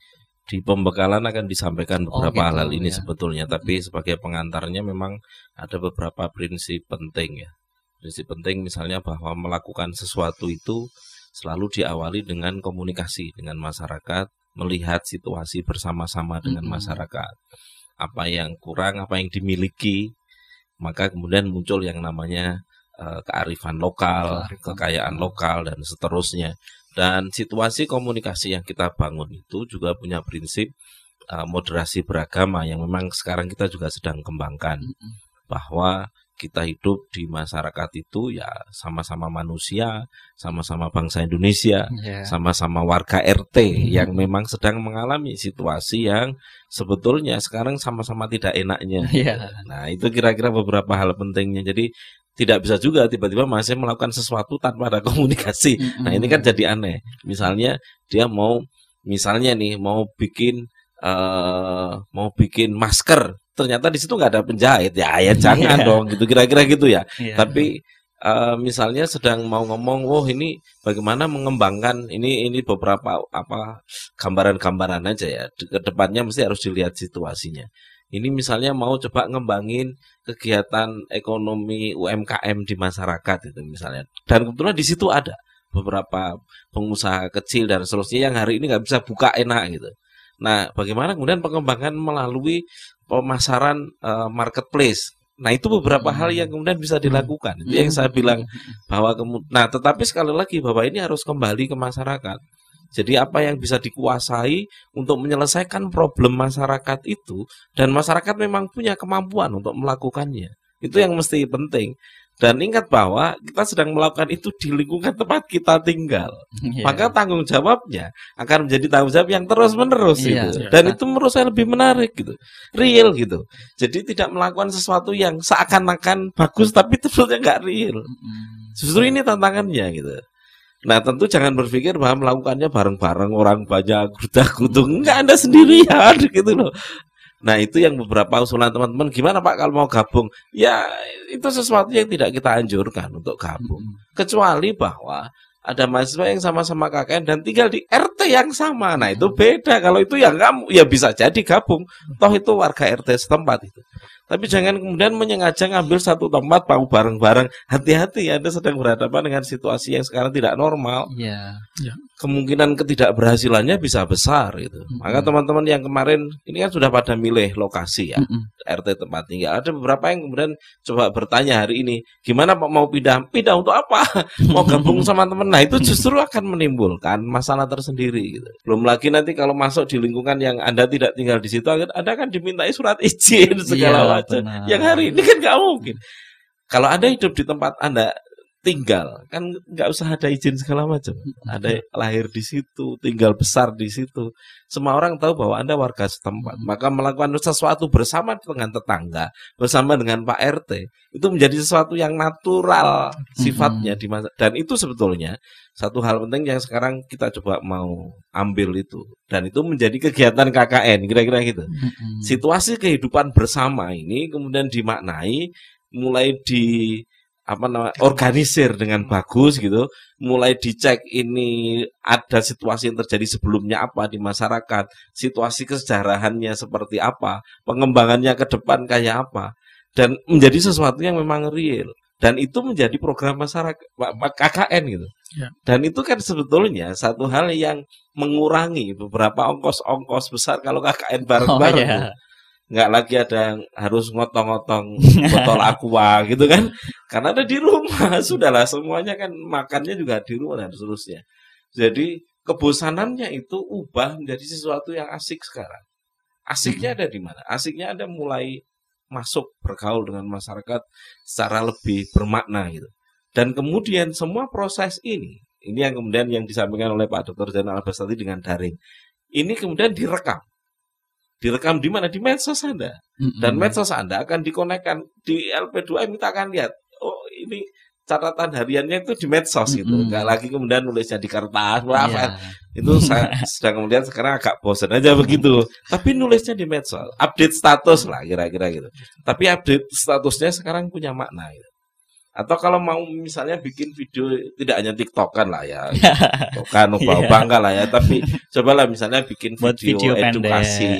di pembekalan akan disampaikan oh, beberapa oh, gitu, hal ini ya. sebetulnya tapi sebagai pengantarnya memang ada beberapa prinsip penting ya prinsip penting misalnya bahwa melakukan sesuatu itu selalu diawali dengan komunikasi dengan masyarakat, melihat situasi bersama-sama dengan masyarakat. Apa yang kurang, apa yang dimiliki, maka kemudian muncul yang namanya uh, kearifan lokal, kekayaan lokal dan seterusnya. Dan situasi komunikasi yang kita bangun itu juga punya prinsip uh, moderasi beragama yang memang sekarang kita juga sedang kembangkan. Bahwa kita hidup di masyarakat itu ya sama-sama manusia, sama-sama bangsa Indonesia, yeah. sama-sama warga RT mm-hmm. yang memang sedang mengalami situasi yang sebetulnya sekarang sama-sama tidak enaknya. Yeah. Nah, itu kira-kira beberapa hal pentingnya. Jadi tidak bisa juga tiba-tiba masih melakukan sesuatu tanpa ada komunikasi. Mm-hmm. Nah, ini kan jadi aneh. Misalnya dia mau misalnya nih mau bikin uh, mau bikin masker ternyata di situ nggak ada penjahit. Ya ya jangan yeah. dong gitu kira-kira gitu ya. Yeah. tapi uh, misalnya sedang mau ngomong oh ini bagaimana mengembangkan ini ini beberapa apa gambaran-gambaran aja ya. Ke depannya mesti harus dilihat situasinya. Ini misalnya mau coba ngembangin kegiatan ekonomi UMKM di masyarakat itu misalnya. Dan kebetulan di situ ada beberapa pengusaha kecil dan seterusnya yang hari ini nggak bisa buka enak gitu. Nah, bagaimana kemudian pengembangan melalui pemasaran uh, marketplace. Nah itu beberapa hal yang kemudian bisa dilakukan. Itu yang saya bilang bahwa kemudian. Nah tetapi sekali lagi bahwa ini harus kembali ke masyarakat. Jadi apa yang bisa dikuasai untuk menyelesaikan problem masyarakat itu dan masyarakat memang punya kemampuan untuk melakukannya. Itu yang mesti penting. Dan ingat bahwa kita sedang melakukan itu di lingkungan tempat kita tinggal. Yeah. Maka tanggung jawabnya akan menjadi tanggung jawab yang terus-menerus yeah. gitu. Dan itu menurut saya lebih menarik gitu. Real gitu. Jadi tidak melakukan sesuatu yang seakan-akan bagus tapi terusnya nggak real. Justru ini tantangannya gitu. Nah tentu jangan berpikir bahwa melakukannya bareng-bareng orang banyak kuda kutung enggak anda sendirian gitu loh Nah itu yang beberapa usulan teman-teman. Gimana Pak kalau mau gabung? Ya itu sesuatu yang tidak kita anjurkan untuk gabung. Kecuali bahwa ada mahasiswa yang sama-sama KKN dan tinggal di RT yang sama. Nah itu beda. Kalau itu ya kamu ya bisa jadi gabung. Toh itu warga RT setempat itu. Tapi jangan kemudian menyengaja ngambil satu tempat mau bareng-bareng. Hati-hati Anda sedang berhadapan dengan situasi yang sekarang tidak normal. Iya. Kemungkinan ketidakberhasilannya bisa besar gitu. Mm-mm. Maka teman-teman yang kemarin ini kan sudah pada milih lokasi ya. Mm-mm. RT tempat tinggal. Ada beberapa yang kemudian coba bertanya hari ini, gimana Pak mau pindah? Pindah untuk apa? mau gabung sama teman. Nah, itu justru akan menimbulkan masalah tersendiri gitu. Belum lagi nanti kalau masuk di lingkungan yang Anda tidak tinggal di situ, Anda akan dimintai surat izin segala Iya, macam. Yang hari ini kan nggak mungkin. Kalau Anda hidup di tempat Anda tinggal, kan nggak usah ada izin segala macam. Ada lahir di situ, tinggal besar di situ. Semua orang tahu bahwa Anda warga setempat. Maka melakukan sesuatu bersama dengan tetangga, bersama dengan Pak RT, itu menjadi sesuatu yang natural sifatnya di masa dan itu sebetulnya satu hal penting yang sekarang kita coba mau ambil itu dan itu menjadi kegiatan KKN kira-kira gitu. Situasi kehidupan bersama ini kemudian dimaknai mulai di apa namanya organisir dengan bagus gitu mulai dicek ini ada situasi yang terjadi sebelumnya apa di masyarakat situasi kesejarahannya seperti apa pengembangannya ke depan kayak apa dan menjadi sesuatu yang memang real dan itu menjadi program masyarakat KKN gitu Ya. dan itu kan sebetulnya satu hal yang mengurangi beberapa ongkos-ongkos besar kalau KKN bareng-bareng Oh, iya. Nggak lagi ada yang harus ngotong-ngotong botol aqua gitu kan. Karena ada di rumah. Sudahlah semuanya kan makannya juga di rumah dan seterusnya. Jadi kebosanannya itu ubah menjadi sesuatu yang asik sekarang. Asiknya ada di mana? Asiknya ada mulai masuk bergaul dengan masyarakat secara lebih bermakna gitu. Dan kemudian semua proses ini ini yang kemudian yang disampaikan oleh Pak Dr. Zainal Abbas tadi dengan daring ini kemudian direkam direkam di mana? Di medsos Anda. Dan medsos Anda akan dikonekkan. Di LP2M kita akan lihat oh ini catatan hariannya itu di medsos gitu. Mm-mm. nggak lagi kemudian nulisnya di kertas Iya. apa itu saya sedang kemudian sekarang agak bosan aja begitu. Tapi nulisnya di medsos. Update status lah kira-kira gitu. Tapi update statusnya sekarang punya makna gitu. Atau kalau mau misalnya bikin video tidak hanya tiktokan lah ya tiktokan Iya. ubah lah ya tapi cobalah misalnya bikin Buat video, video pendek. edukasi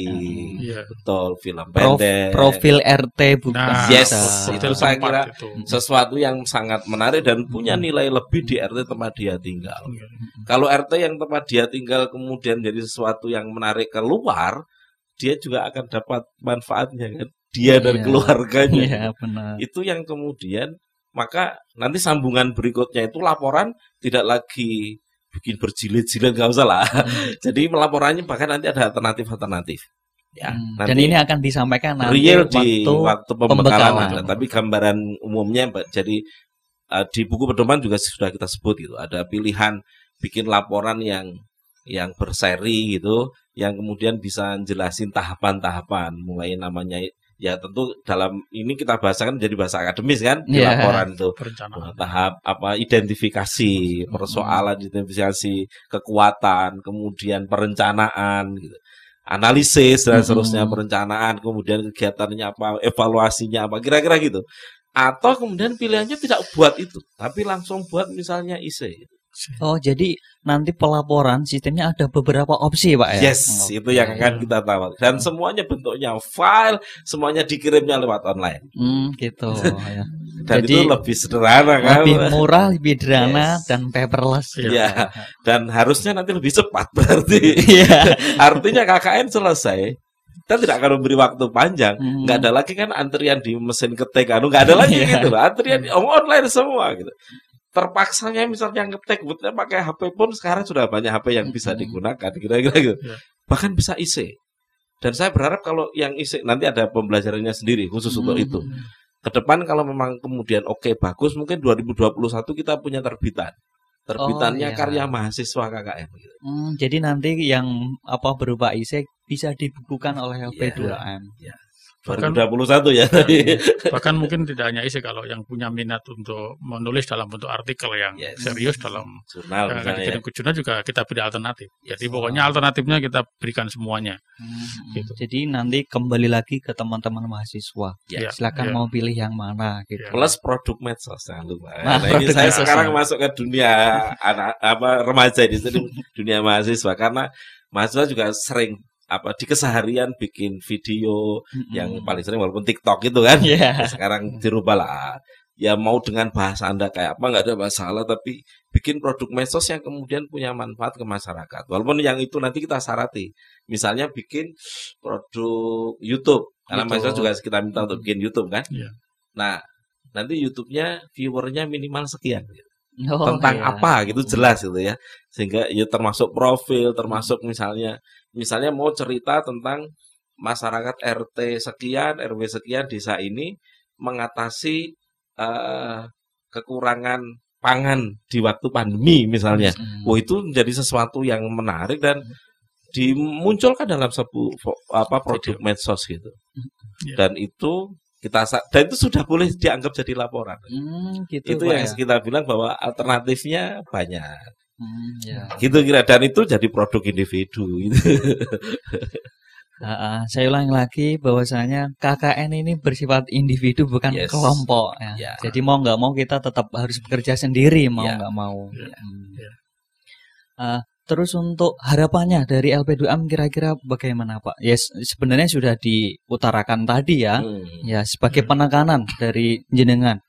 Iya. betul film Prof- pendek profil RT bukan Nah, Yes, itu saya kira itu. sesuatu yang sangat menarik dan punya nilai lebih di RT tempat dia tinggal. Iya. Kalau RT yang tempat dia tinggal kemudian jadi sesuatu yang menarik keluar, dia juga akan dapat manfaatnya kan. Dia dan Iya. keluarganya. Iya benar. Itu yang kemudian maka nanti sambungan berikutnya itu laporan tidak lagi bikin berjilid-jilid nggak usah lah. Jadi melaporannya bahkan nanti ada alternatif-alternatif. Ya, Hmm, nanti Dan ini akan disampaikan nanti real di waktu waktu pembekalan pembekalan. ada. Tapi gambaran umumnya Mbak, jadi uh, di buku pedoman juga sudah kita sebut gitu. Ada pilihan bikin laporan yang yang berseri gitu, yang kemudian bisa jelasin tahapan-tahapan mulai namanya ya tentu dalam ini kita bahasakan menjadi bahasa akademis kan di Iya. laporan itu perencanaan. tahap apa identifikasi persoalan identifikasi kekuatan kemudian perencanaan gitu analisis dan Mm-mm. seterusnya perencanaan kemudian kegiatannya apa evaluasinya apa kira-kira gitu atau kemudian pilihannya tidak buat itu tapi langsung buat misalnya IC Oh jadi nanti pelaporan sistemnya ada beberapa opsi pak ya? yes Oke. itu yang akan kita tawarkan dan semuanya bentuknya file semuanya dikirimnya lewat online Hmm, gitu ya. dan Jadi, itu lebih sederhana kan Lebih murah, lebih sederhana Yes. dan paperless. Iya. dan harusnya nanti lebih cepat berarti Iya. Artinya KKN selesai, kita tidak akan memberi waktu panjang. Hmm. Nggak ada lagi kan antrian di mesin ketik, anu nggak ada lagi Iya. gitu. loh. Antrian oh, online semua gitu. Terpaksanya misalnya ngetik butnya pakai HP pun sekarang sudah banyak HP yang bisa digunakan kira-kira gitu. Iya. Bahkan bisa IC. Dan saya berharap kalau yang IC nanti ada pembelajarannya sendiri khusus untuk itu. Ke depan kalau memang kemudian oke bagus mungkin 2021 kita punya terbitan. Terbitannya Oh, iya. karya mahasiswa KKN gitu. Hmm, jadi nanti yang apa berupa IC bisa dibukukan oleh LP2M. Bahkan- 2021 ya. Bahkan mungkin tidak hanya isi kalau yang punya minat untuk menulis dalam bentuk artikel yang Yes. serius dalam Jurnal misalnya ya. ke jurnal juga kita beri alternatif. Jadi Yes. pokoknya alternatifnya kita berikan semuanya. Hmm, Gitu. Jadi nanti kembali lagi ke teman-teman mahasiswa. Ya. Silakan Ya. mau pilih yang mana gitu. Ya. Plus produk medsos jangan lupa. Nah, Nah, ini saya medsos. sekarang masuk ke dunia anak apa remaja di sini dunia mahasiswa karena mahasiswa juga sering apa di keseharian bikin video Mm-mm. yang paling sering walaupun TikTok itu kan Iya. sekarang dirubah lah ya mau dengan bahasa anda kayak apa nggak ada masalah tapi bikin produk medsos yang kemudian punya manfaat ke masyarakat walaupun yang itu nanti kita syarati misalnya bikin produk YouTube karena YouTube. medsos juga kita minta untuk bikin YouTube kan Iya. nah nanti YouTube-nya viewernya minimal sekian Oh, tentang iya. apa gitu jelas gitu ya sehingga ya termasuk profil termasuk misalnya misalnya mau cerita tentang masyarakat RT sekian RW sekian desa ini mengatasi eh, kekurangan pangan di waktu pandemi misalnya Mm. Wah itu menjadi sesuatu yang menarik dan dimunculkan dalam sebuah apa produk medsos gitu Ya. dan itu kita dan itu sudah boleh dianggap jadi laporan Hmm, gitu itu Pak, yang ya. kita bilang bahwa alternatifnya banyak Hmm, ya. gitu kira dan itu jadi produk individu gitu. Ah. saya ulangi lagi bahwasanya KKN ini bersifat individu bukan Yes. kelompok ya. Ya. Jadi mau nggak mau kita tetap harus bekerja sendiri mau Ya. nggak mau. Ya. Hmm. Ya. Terus untuk harapannya dari LP2M kira-kira bagaimana Pak? Ya sebenarnya sudah diutarakan tadi ya. Hmm. Ya sebagai Hmm. penekanan dari jenengan.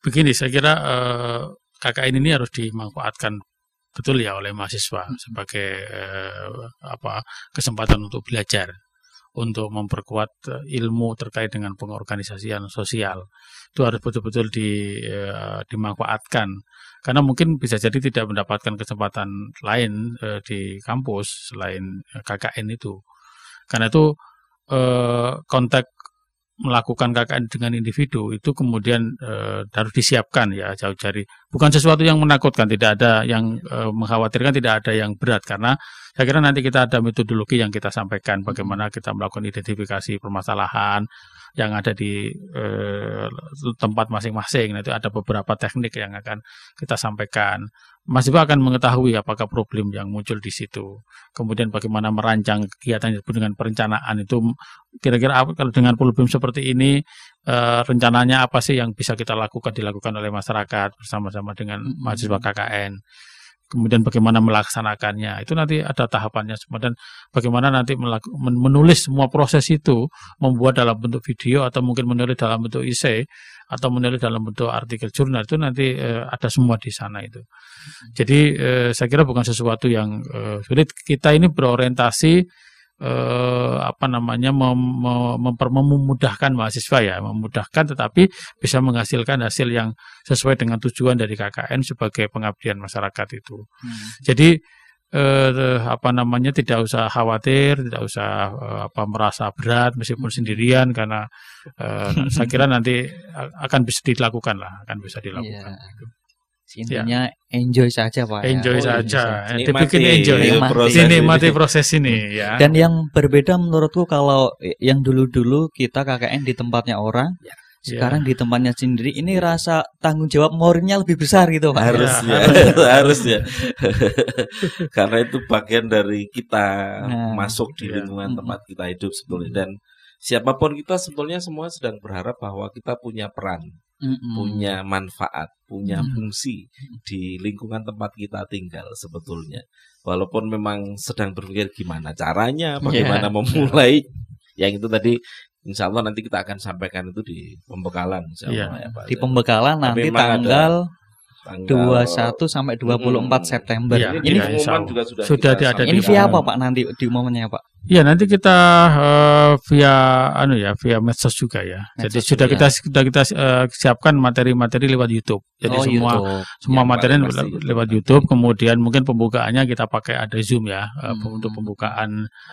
begini saya kira eh, KKN ini harus dimanfaatkan betul ya oleh mahasiswa sebagai eh, apa kesempatan untuk belajar untuk memperkuat eh, ilmu terkait dengan pengorganisasian sosial itu harus betul-betul di, eh, dimanfaatkan karena mungkin bisa jadi tidak mendapatkan kesempatan lain eh, di kampus selain eh, KKN itu. Karena itu eh, kontak melakukan KKN dengan individu itu kemudian eh, harus disiapkan ya jauh dari bukan sesuatu yang menakutkan tidak ada yang eh, mengkhawatirkan tidak ada yang berat karena saya kira nanti kita ada metodologi yang kita sampaikan bagaimana kita melakukan identifikasi permasalahan yang ada di eh, tempat masing-masing Nah, itu ada beberapa teknik yang akan kita sampaikan mahasiswa akan mengetahui apakah problem yang muncul di situ. Kemudian bagaimana merancang kegiatan dengan perencanaan itu. Kira-kira apa kalau dengan problem seperti ini eh, rencananya apa sih yang bisa kita lakukan dilakukan oleh masyarakat bersama-sama dengan Mm-mm. mahasiswa KKN kemudian bagaimana melaksanakannya? Itu nanti ada tahapannya semua. Dan bagaimana nanti melaku- men- menulis semua proses itu membuat dalam bentuk video atau mungkin menulis dalam bentuk essay atau menulis dalam bentuk artikel jurnal itu nanti eh, ada semua di sana itu. Jadi eh, saya kira bukan sesuatu yang eh, sulit. Kita ini berorientasi eh, apa namanya mem, mem- memudahkan mahasiswa ya memudahkan tetapi bisa menghasilkan hasil yang sesuai dengan tujuan dari KKN sebagai pengabdian masyarakat itu. Hmm. jadi eh, apa namanya tidak usah khawatir tidak usah eh, apa merasa berat meskipun sendirian karena eh, saya kira nanti akan bisa dilakukan lah akan bisa dilakukan Iya. gitu. Intinya enjoy saja Pak. ya. enjoy Oh, saja Eh, Nikmati dibikin enjoy Nikmati. proses dinikmati ini. proses ini ya Dan yang berbeda menurutku kalau yang dulu-dulu kita KKN di tempatnya orang, Ya. Sekarang di tempatnya sendiri, ini rasa tanggung jawab moralnya lebih besar gitu Pak. harusnya harusnya karena itu bagian dari kita Nah, masuk di iya. lingkungan Mm-mm. tempat kita hidup sebetulnya dan siapa pun kita sebetulnya semua sedang berharap bahwa kita punya peran Mm-mm. punya manfaat, punya Hmm. fungsi di lingkungan tempat kita tinggal sebetulnya. Walaupun memang sedang berpikir gimana caranya, bagaimana memulai, yang itu tadi Insya Allah nanti kita akan sampaikan itu di pembekalan. Iya. Ya, Pak. Di pembekalan nanti tanggal Tanggal 21 sampai 24 Mm-mm. September. Iya, ini pengumuman Allah. juga sudah, Sudah ada di ini via apa Pak nanti diumumannya Pak? Ya nanti kita eh, via anu ya via medsos juga ya. Jadi Medsos sudah juga. kita sudah kita eh, siapkan materi-materi lewat YouTube. Jadi oh, semua YouTube. semua Yang materi paling pasti le- YouTube. lewat YouTube. Kemudian mungkin pembukaannya kita pakai ada Zoom ya eh, Hmm. untuk pembukaan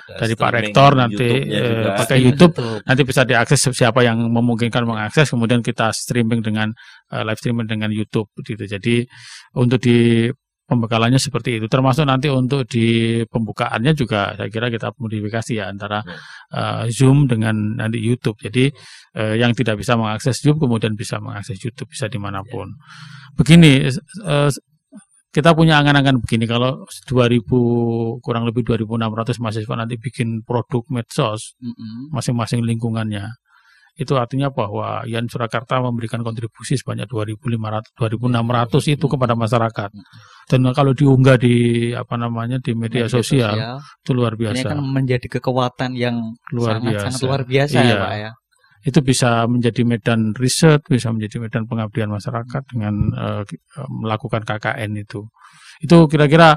Ada dari Pak Rektor nanti juga. pakai YouTube. Nanti bisa diakses siapa yang memungkinkan mengakses. Kemudian kita streaming dengan eh, live streaming dengan YouTube gitu. Jadi untuk di pembekalannya seperti itu. Termasuk nanti untuk di pembukaannya juga saya kira kita modifikasi ya antara eh, Zoom dengan nanti YouTube. Jadi eh, yang tidak bisa mengakses Zoom kemudian bisa mengakses YouTube bisa di mana pun. Begini eh, kita punya angan-angan begini. Kalau 2000 kurang lebih 2600 mahasiswa nanti bikin produk medsos Mm-mm. masing-masing lingkungannya itu artinya bahwa Yan Surakarta memberikan kontribusi sebanyak 2.500 2.600 itu kepada masyarakat. Dan kalau diunggah di apa namanya di media, Media sosial, sosial. itu luar Ini biasa. kan menjadi kekuatan yang Luar sangat, biasa. sangat luar biasa ya Iya. Pak ya. Itu bisa menjadi medan riset, bisa menjadi medan pengabdian masyarakat dengan eh, melakukan KKN itu. Itu kira-kira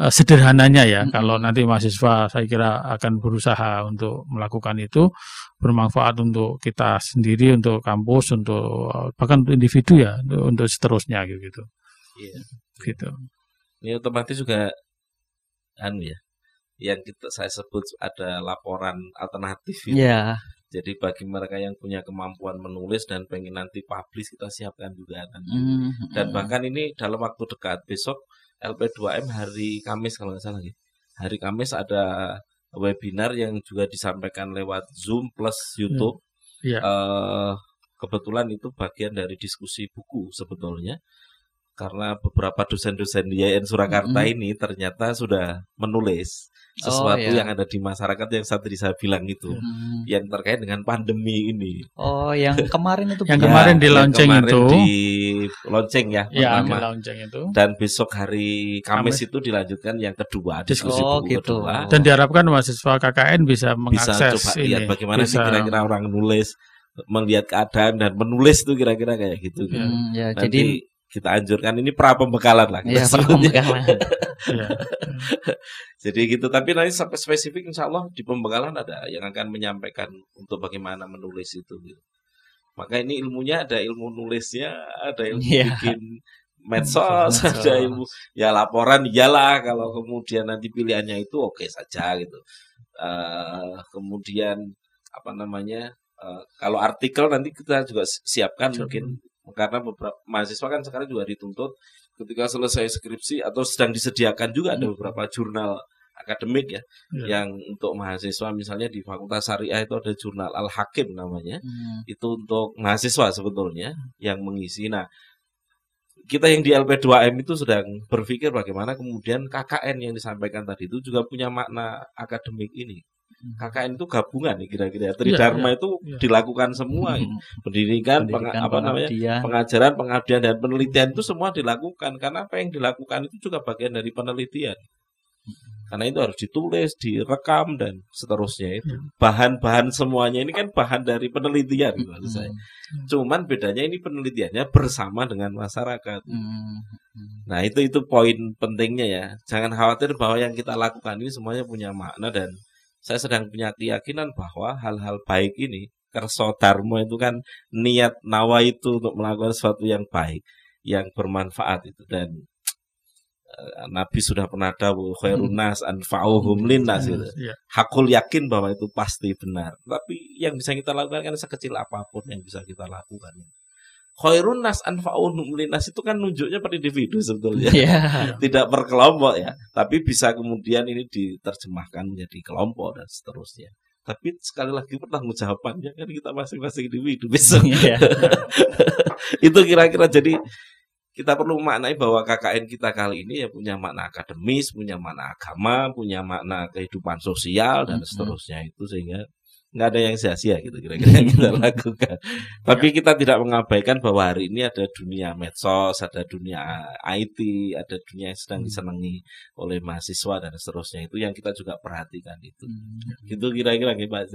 eh, sederhananya ya. Mm-mm. Kalau nanti mahasiswa saya kira akan berusaha untuk melakukan itu bermanfaat untuk kita sendiri, untuk kampus, untuk eh, bahkan untuk individu ya, untuk, untuk seterusnya gitu. Iya. Gitu. Ini otomatis juga anu ya. Yang kita saya sebut ada laporan alternatif itu. Iya. Jadi bagi mereka yang punya kemampuan menulis dan pengen nanti publish kita siapkan juga nanti. Mm, Dan mm. bahkan ini dalam waktu dekat besok LP2M hari Kamis kalau nggak salah ya. Hari Kamis ada webinar yang juga disampaikan lewat Zoom plus YouTube. Iya. Eh, kebetulan itu bagian dari diskusi buku sebetulnya. Karena beberapa dosen-dosen di IAIN Surakarta Mm-mm. ini ternyata sudah menulis Oh, sesuatu iya. yang ada di masyarakat yang saat tadi saya bilang itu Mm. yang terkait dengan pandemi ini. Oh, yang kemarin itu Yang kemarin di yang launching kemarin itu. di launching ya, Ya, di pertama. launching itu. Dan besok hari Kamis, Kamis. itu dilanjutkan yang kedua, Diskusi. diskusi Oh, buku gitu. kedua. Dan diharapkan mahasiswa KKN bisa Bisa mengakses coba ini. lihat bagaimana sih bisa- kira-kira orang nulis, melihat keadaan dan menulis itu kira-kira kayak gitu. Ya. Hmm, ya, Nanti jadi kita anjurkan ini pra pembekalan lah. kita ya sebutnya. pembekalan. ya. Jadi gitu. Tapi nanti sampai spesifik Insya Allah di pembekalan ada yang akan menyampaikan untuk bagaimana menulis itu. Gitu. Maka ini ilmunya ada ilmu nulisnya, ada ilmu Iya. bikin medsos, Medsos. ada ilmu ya laporan iyalah kalau kemudian nanti pilihannya itu oke saja gitu. Eh, kemudian apa namanya? eh, kalau artikel nanti kita juga si- siapkan Siap. mungkin karena beberapa mahasiswa kan sekarang juga dituntut ketika selesai skripsi atau sedang disediakan juga ada beberapa jurnal akademik ya Ya. yang untuk mahasiswa misalnya di Fakultas Syariah itu ada jurnal Al Hakim namanya Hmm. itu untuk mahasiswa sebetulnya yang mengisi. Nah, kita yang di LP2M itu sedang berpikir bagaimana kemudian KKN yang disampaikan tadi itu juga punya makna akademik ini. Hmm. KKN itu gabungan nih kira-kira. Tridharma itu iya. dilakukan semua. Hmm. Pendidikan, Pendidikan, apa namanya? pengajaran, pengabdian dan penelitian itu semua dilakukan karena apa yang dilakukan itu juga bagian dari penelitian. Karena itu harus ditulis, direkam dan seterusnya itu. Bahan-bahan semuanya ini kan bahan dari penelitian gitu maksud saya. Hmm. Cuman bedanya ini penelitiannya bersama dengan masyarakat. Hmm. Nah, itu itu poin pentingnya ya. Jangan khawatir bahwa yang kita lakukan ini semuanya punya makna dan saya sedang punya keyakinan bahwa hal-hal baik ini kerso dharma itu kan niat nawa itu untuk melakukan sesuatu yang baik, yang bermanfaat itu dan eh, Nabi sudah pernah tahu khairun nas anfa'uhum linnas gitu. Ya. Hakul yakin bahwa itu pasti benar. Tapi yang bisa kita lakukan kan sekecil apa pun yang bisa kita lakukan. Khairun nas anfa'uhum linnas itu kan nunjuknya per individu sebetulnya Iya. tidak per kelompok ya, tapi bisa kemudian ini diterjemahkan menjadi kelompok dan seterusnya. Tapi sekali lagi pertanggungjawabannya kan kita masing-masing individu besok. Iya. itu kira-kira jadi kita perlu maknai bahwa KKN kita kali ini ya punya makna akademis, punya makna agama, punya makna kehidupan sosial dan seterusnya itu sehingga nggak ada yang sia-sia gitu kira-kira yang kita lakukan. Tapi kita tidak mengabaikan bahwa hari ini ada dunia medsos, ada dunia IT, ada dunia yang sedang disenangi oleh mahasiswa dan seterusnya itu yang kita juga perhatikan itu. Hmm. Gitu kira-kira gitu Pak.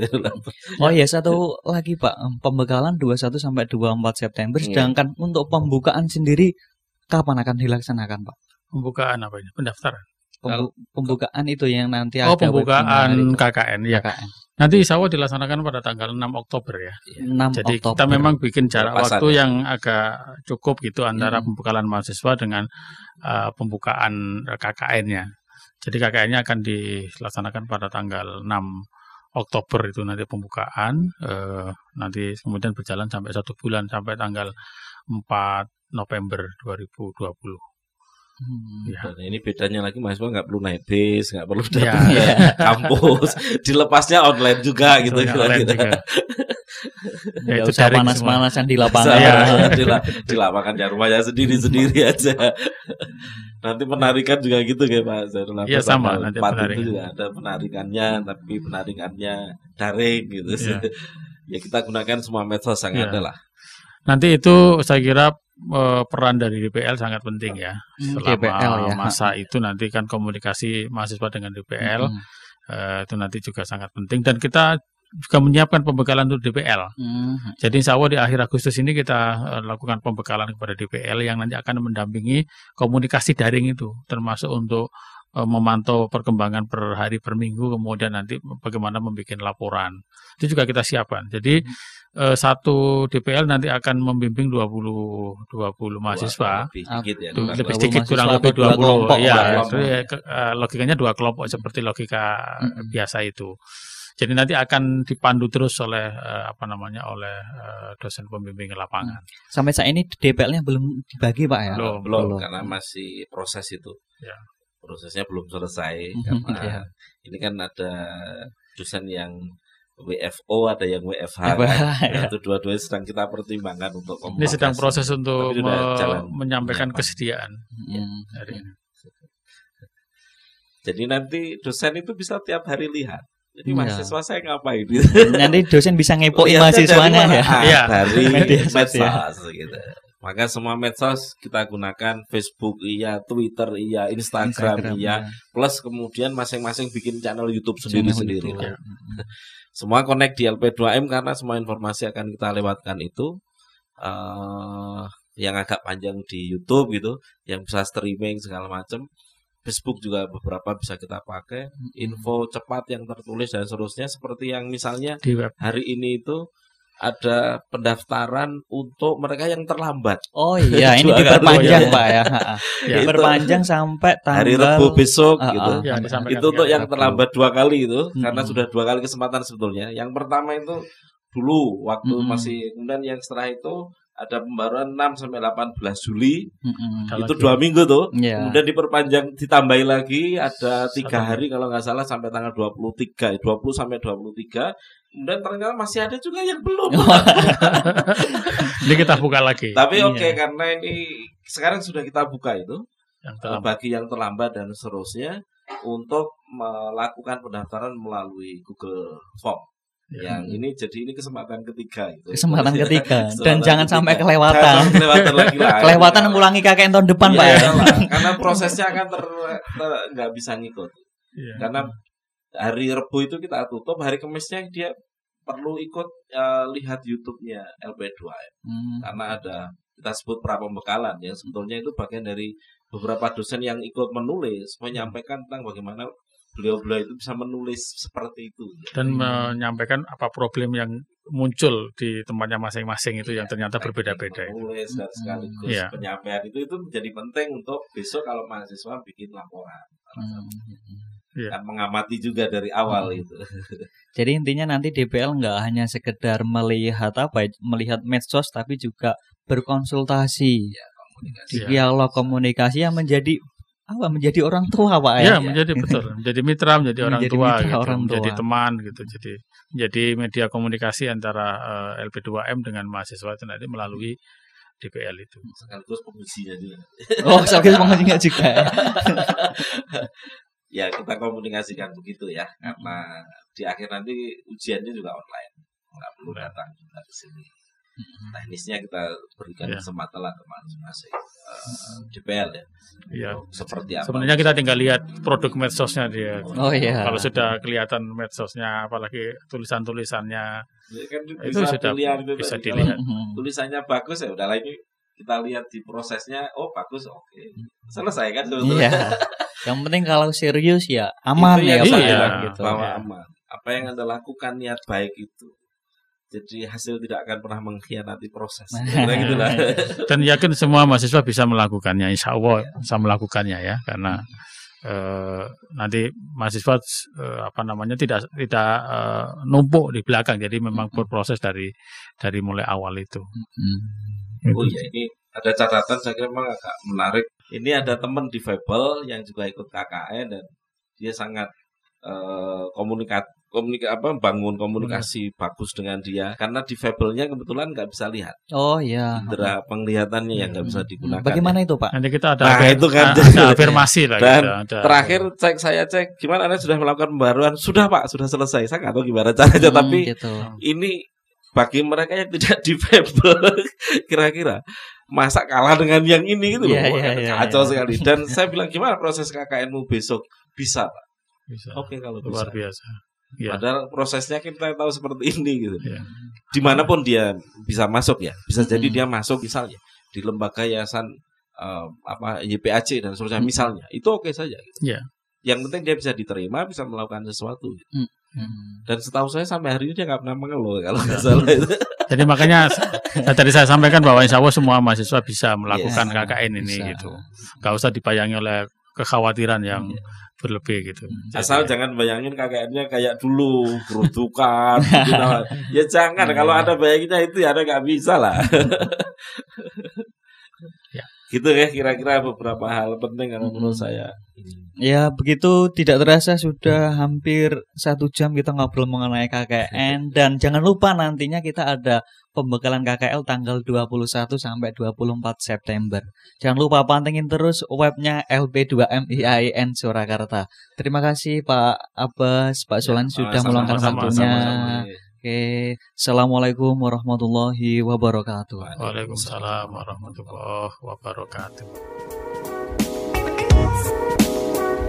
Oh ya satu lagi Pak, pembekalan 21 sampai 24 September Iya. sedangkan untuk pembukaan sendiri kapan akan dilaksanakan Pak? Pembukaan apa ini? Pendaftaran. Pembu- pembukaan itu yang nanti Oh, ada webinar pembukaan KKN ya. KKN. Nanti insya Allah dilaksanakan pada tanggal 6 Oktober ya. 6 Jadi Oktober. kita memang bikin jarak Pelepasan waktu ya. yang agak cukup gitu antara Hmm. pembekalan mahasiswa dengan uh, pembukaan KKN-nya. Jadi KKN-nya akan dilaksanakan pada tanggal 6 Oktober itu nanti pembukaan, eh, nanti kemudian berjalan sampai satu bulan sampai tanggal 4 November 2020. Hmm. Ya. Dan ini bedanya lagi mahasiswa nggak perlu naik bis, nggak perlu Ya, datang ke ya. kampus, dilepasnya online juga gitu Soalnya online kira-kira. juga. Ya, Nggak itu usah panas-panasan di lapangan. Bisa, Iya. di, la- di lapangan ya rumahnya sendiri-sendiri aja. Nanti penarikan juga gitu kayak Pak Zainul Iya, sama, nanti 4 itu penarikan. juga ada penarikannya, tapi penarikannya daring gitu. Iya. ya kita gunakan semua medsos yang Ya. ada lah. Nanti itu saya kira eh, peran dari DPL sangat penting ya. Hmm, Selama DPL ya. masa itu nanti kan komunikasi mahasiswa dengan DPL Mm, eh, itu nanti juga sangat penting dan kita juga menyiapkan pembekalan untuk DPL. mm, Jadi insya Allah di akhir Agustus ini kita eh, lakukan pembekalan kepada DPL yang nanti akan mendampingi komunikasi daring itu, termasuk untuk memantau perkembangan per hari per minggu, kemudian nanti bagaimana membuat laporan. Itu juga kita siapkan. Jadi eh, satu DPL nanti akan membimbing 20 20 mahasiswa. Lebih sedikit ya. Lebih sedikit kurang lebih dua 20 kelompok ya, lah ya. ya, eh, logikanya dua kelompok seperti logika Mm-mm. biasa itu. Jadi nanti akan dipandu terus oleh eh, apa namanya oleh eh, dosen pembimbing lapangan. Sampai saat ini DPL-nya belum dibagi Pak ya? Belum. belum, Belum. karena masih proses itu. Ya. Prosesnya belum selesai Mhm, karena iya. ini kan ada dosen yang WFO, ada yang WFH. Ya, kan. ya. Itu dua-duanya sedang kita pertimbangkan untuk Ini sedang proses untuk me- menyampaikan penyiapan. kesediaan Mm. hari ini. Jadi nanti dosen itu bisa tiap hari lihat. Jadi Iya. mahasiswa saya ngapain? Nanti dosen bisa ngepoin Lihatnya mahasiswanya ya. Iya. dari Media sosial. gitu. Maka semua medsos kita gunakan Facebook iya, Twitter iya, Instagram, iya, plus kemudian masing-masing bikin channel YouTube sendiri-sendiri. Lah. Mm, Semua connect di LP2M karena semua informasi akan kita lewatkan itu eh yang agak panjang di YouTube gitu, yang bisa streaming segala macam. Facebook juga beberapa bisa kita pakai, info cepat yang tertulis dan seterusnya seperti yang misalnya di web. hari ini itu ada pendaftaran untuk mereka yang terlambat. Oh iya, ini diperpanjang. Pak ya. Ya. Diperpanjang sampai tanggal hari Rebu besok Ah, gitu. Ya, itu untuk di yang terlambat dua kali itu Hmm. karena sudah dua kali kesempatan sebetulnya. Yang pertama itu dulu waktu Hmm. masih kemudian yang setelah itu ada pembaruan 6 sampai 18 Juli. Kalau itu dua minggu tuh. Iya. Kemudian diperpanjang ditambahi lagi ada tiga hari kalau nggak salah sampai tanggal 23 20 sampai 23 kemudian ternyata masih ada juga yang belum Ini kita buka lagi. tapi Iya. oke karena ini sekarang sudah kita buka itu Yang terlambat. bagi yang terlambat dan seterusnya untuk melakukan pendaftaran melalui Google Form Ya. yang ini jadi ini kesempatan ketiga itu Kesempatan ya, ketiga dan kesempatan jangan ketiga. sampai kelewatan. Jangan kelewatan lagi lah Kelewatan ngulangi KKN tahun depan Iya, Pak ya. iyalah. karena prosesnya akan ter ter- nggak bisa ngikut Iya. karena hari Rebu itu kita tutup hari Kamisnya dia perlu ikut eh, lihat YouTube-nya LP2 Hmm. karena ada kita sebut pra pembekalan yang sebetulnya itu bagian dari beberapa dosen yang ikut menulis menyampaikan tentang bagaimana beliau-beliau itu bisa menulis seperti itu. dan Hmm. menyampaikan apa problem yang muncul di tempatnya masing-masing itu yang Iya, ternyata berbeda-beda itu. Menulis dan sekaligus Iya. penyampaian itu itu menjadi penting untuk besok kalau mahasiswa bikin laporan. Hmm. Kan mengamati juga dari awal Hmm. itu. Jadi intinya nanti DPL nggak hanya sekedar melihat apa, ya, melihat medsos, tapi juga berkonsultasi, Komunikasi. Iya. dialog komunikasi yang menjadi apa? Menjadi orang tua pak Ya, ya. menjadi betul, menjadi mitra, menjadi orang Menjadi tua, mitra gitu, orang menjadi tua. teman, gitu. Jadi menjadi media komunikasi antara eh, LP2M dengan mahasiswa itu nanti melalui DPL itu. Sekaligus pengisinya juga. Oh, sekaligus pengajinya juga. ya. kita komunikasikan begitu ya karena di akhir nanti ujiannya juga online nggak perlu datang juga ke sini teknisnya kita berikan Ya. kesempatan lah ke masing-masing eh, DPL ya Iya. Seperti apa Sebenarnya kita tinggal lihat produk medsosnya dia. Oh iya. Kalau sudah kelihatan medsosnya, apalagi tulisan-tulisannya, Ya kan itu sudah dilihat itu bisa tadi. dilihat. Kalau Mhm. tulisannya bagus ya udah lagi kita lihat di prosesnya oh bagus oke selesai kan Iya. Yang penting kalau serius ya aman Itu ya Pak saya Iya. gitu. bahwa Iya. aman apa yang anda lakukan niat baik itu jadi hasil tidak akan pernah mengkhianati proses gitu lah Dan yakin semua mahasiswa bisa melakukannya, insya Allah bisa melakukannya ya, karena eh, nanti mahasiswa eh, apa namanya tidak tidak eh, numpuk di belakang, jadi memang berproses dari dari mulai awal itu. Mhm. oh iya ini ada catatan saya kira memang agak menarik ini ada teman difabel yang juga ikut KKN dan dia sangat eh, komunikat komunika apa bangun komunikasi bagus dengan dia karena difabelnya kebetulan nggak bisa lihat Oh iya. indera penglihatannya yang nggak bisa digunakan Bagaimana itu Pak? Nanti kita ada Nah, ada- itu kan. ada afirmasi lah Dan gitu, ada- Terakhir cek saya cek gimana Anda sudah melakukan pembaruan? Sudah Pak, sudah selesai. Saya nggak tahu gimana caranya Hmm, tapi gitu. ini bagi mereka yang tidak difabel kira-kira masa kalah dengan yang ini gitu loh Wah, iya, iya, kacau iya. sekali dan saya bilang gimana proses KKNmu besok bisa Pak Bisa. oke kalau bisa Luar biasa. Ya. padahal prosesnya kita tahu seperti ini gitu Ya. di mana pun dia bisa masuk ya bisa jadi Mm-mm. dia masuk misalnya di lembaga yayasan eh, apa YPAC dan seterusnya Mm-mm. misalnya itu oke saja gitu. Iya. yang penting dia bisa diterima bisa melakukan sesuatu gitu. Hmm. dan setahu saya sampai hari ini dia nggak pernah mengeluh kalau nggak salah itu Jadi makanya ya, tadi saya sampaikan bahwa insya Allah semua mahasiswa bisa melakukan Yes. KKN ini Bisa. gitu. Gak usah dibayangi oleh kekhawatiran yang berlebih gitu. Jadi, asal jangan bayangin KKN-nya kayak dulu kerutukan gitu. ya jangan kalau ada bayanginnya itu ya ada nggak bisa lah Ya. gitu ya kira-kira beberapa hal penting kalau menurut saya Ya begitu tidak terasa sudah hampir satu jam kita ngobrol mengenai KKN dan jangan lupa nantinya kita ada pembekalan KKL tanggal 21 sampai 24 September. Jangan lupa pantengin terus webnya LB2MIAIN Surakarta. Terima kasih Pak Abbas, Pak Sulan Ya, sudah meluangkan waktunya. Oke, Assalamualaikum warahmatullahi wabarakatuh. Waalaikumsalam warahmatullahi wabarakatuh.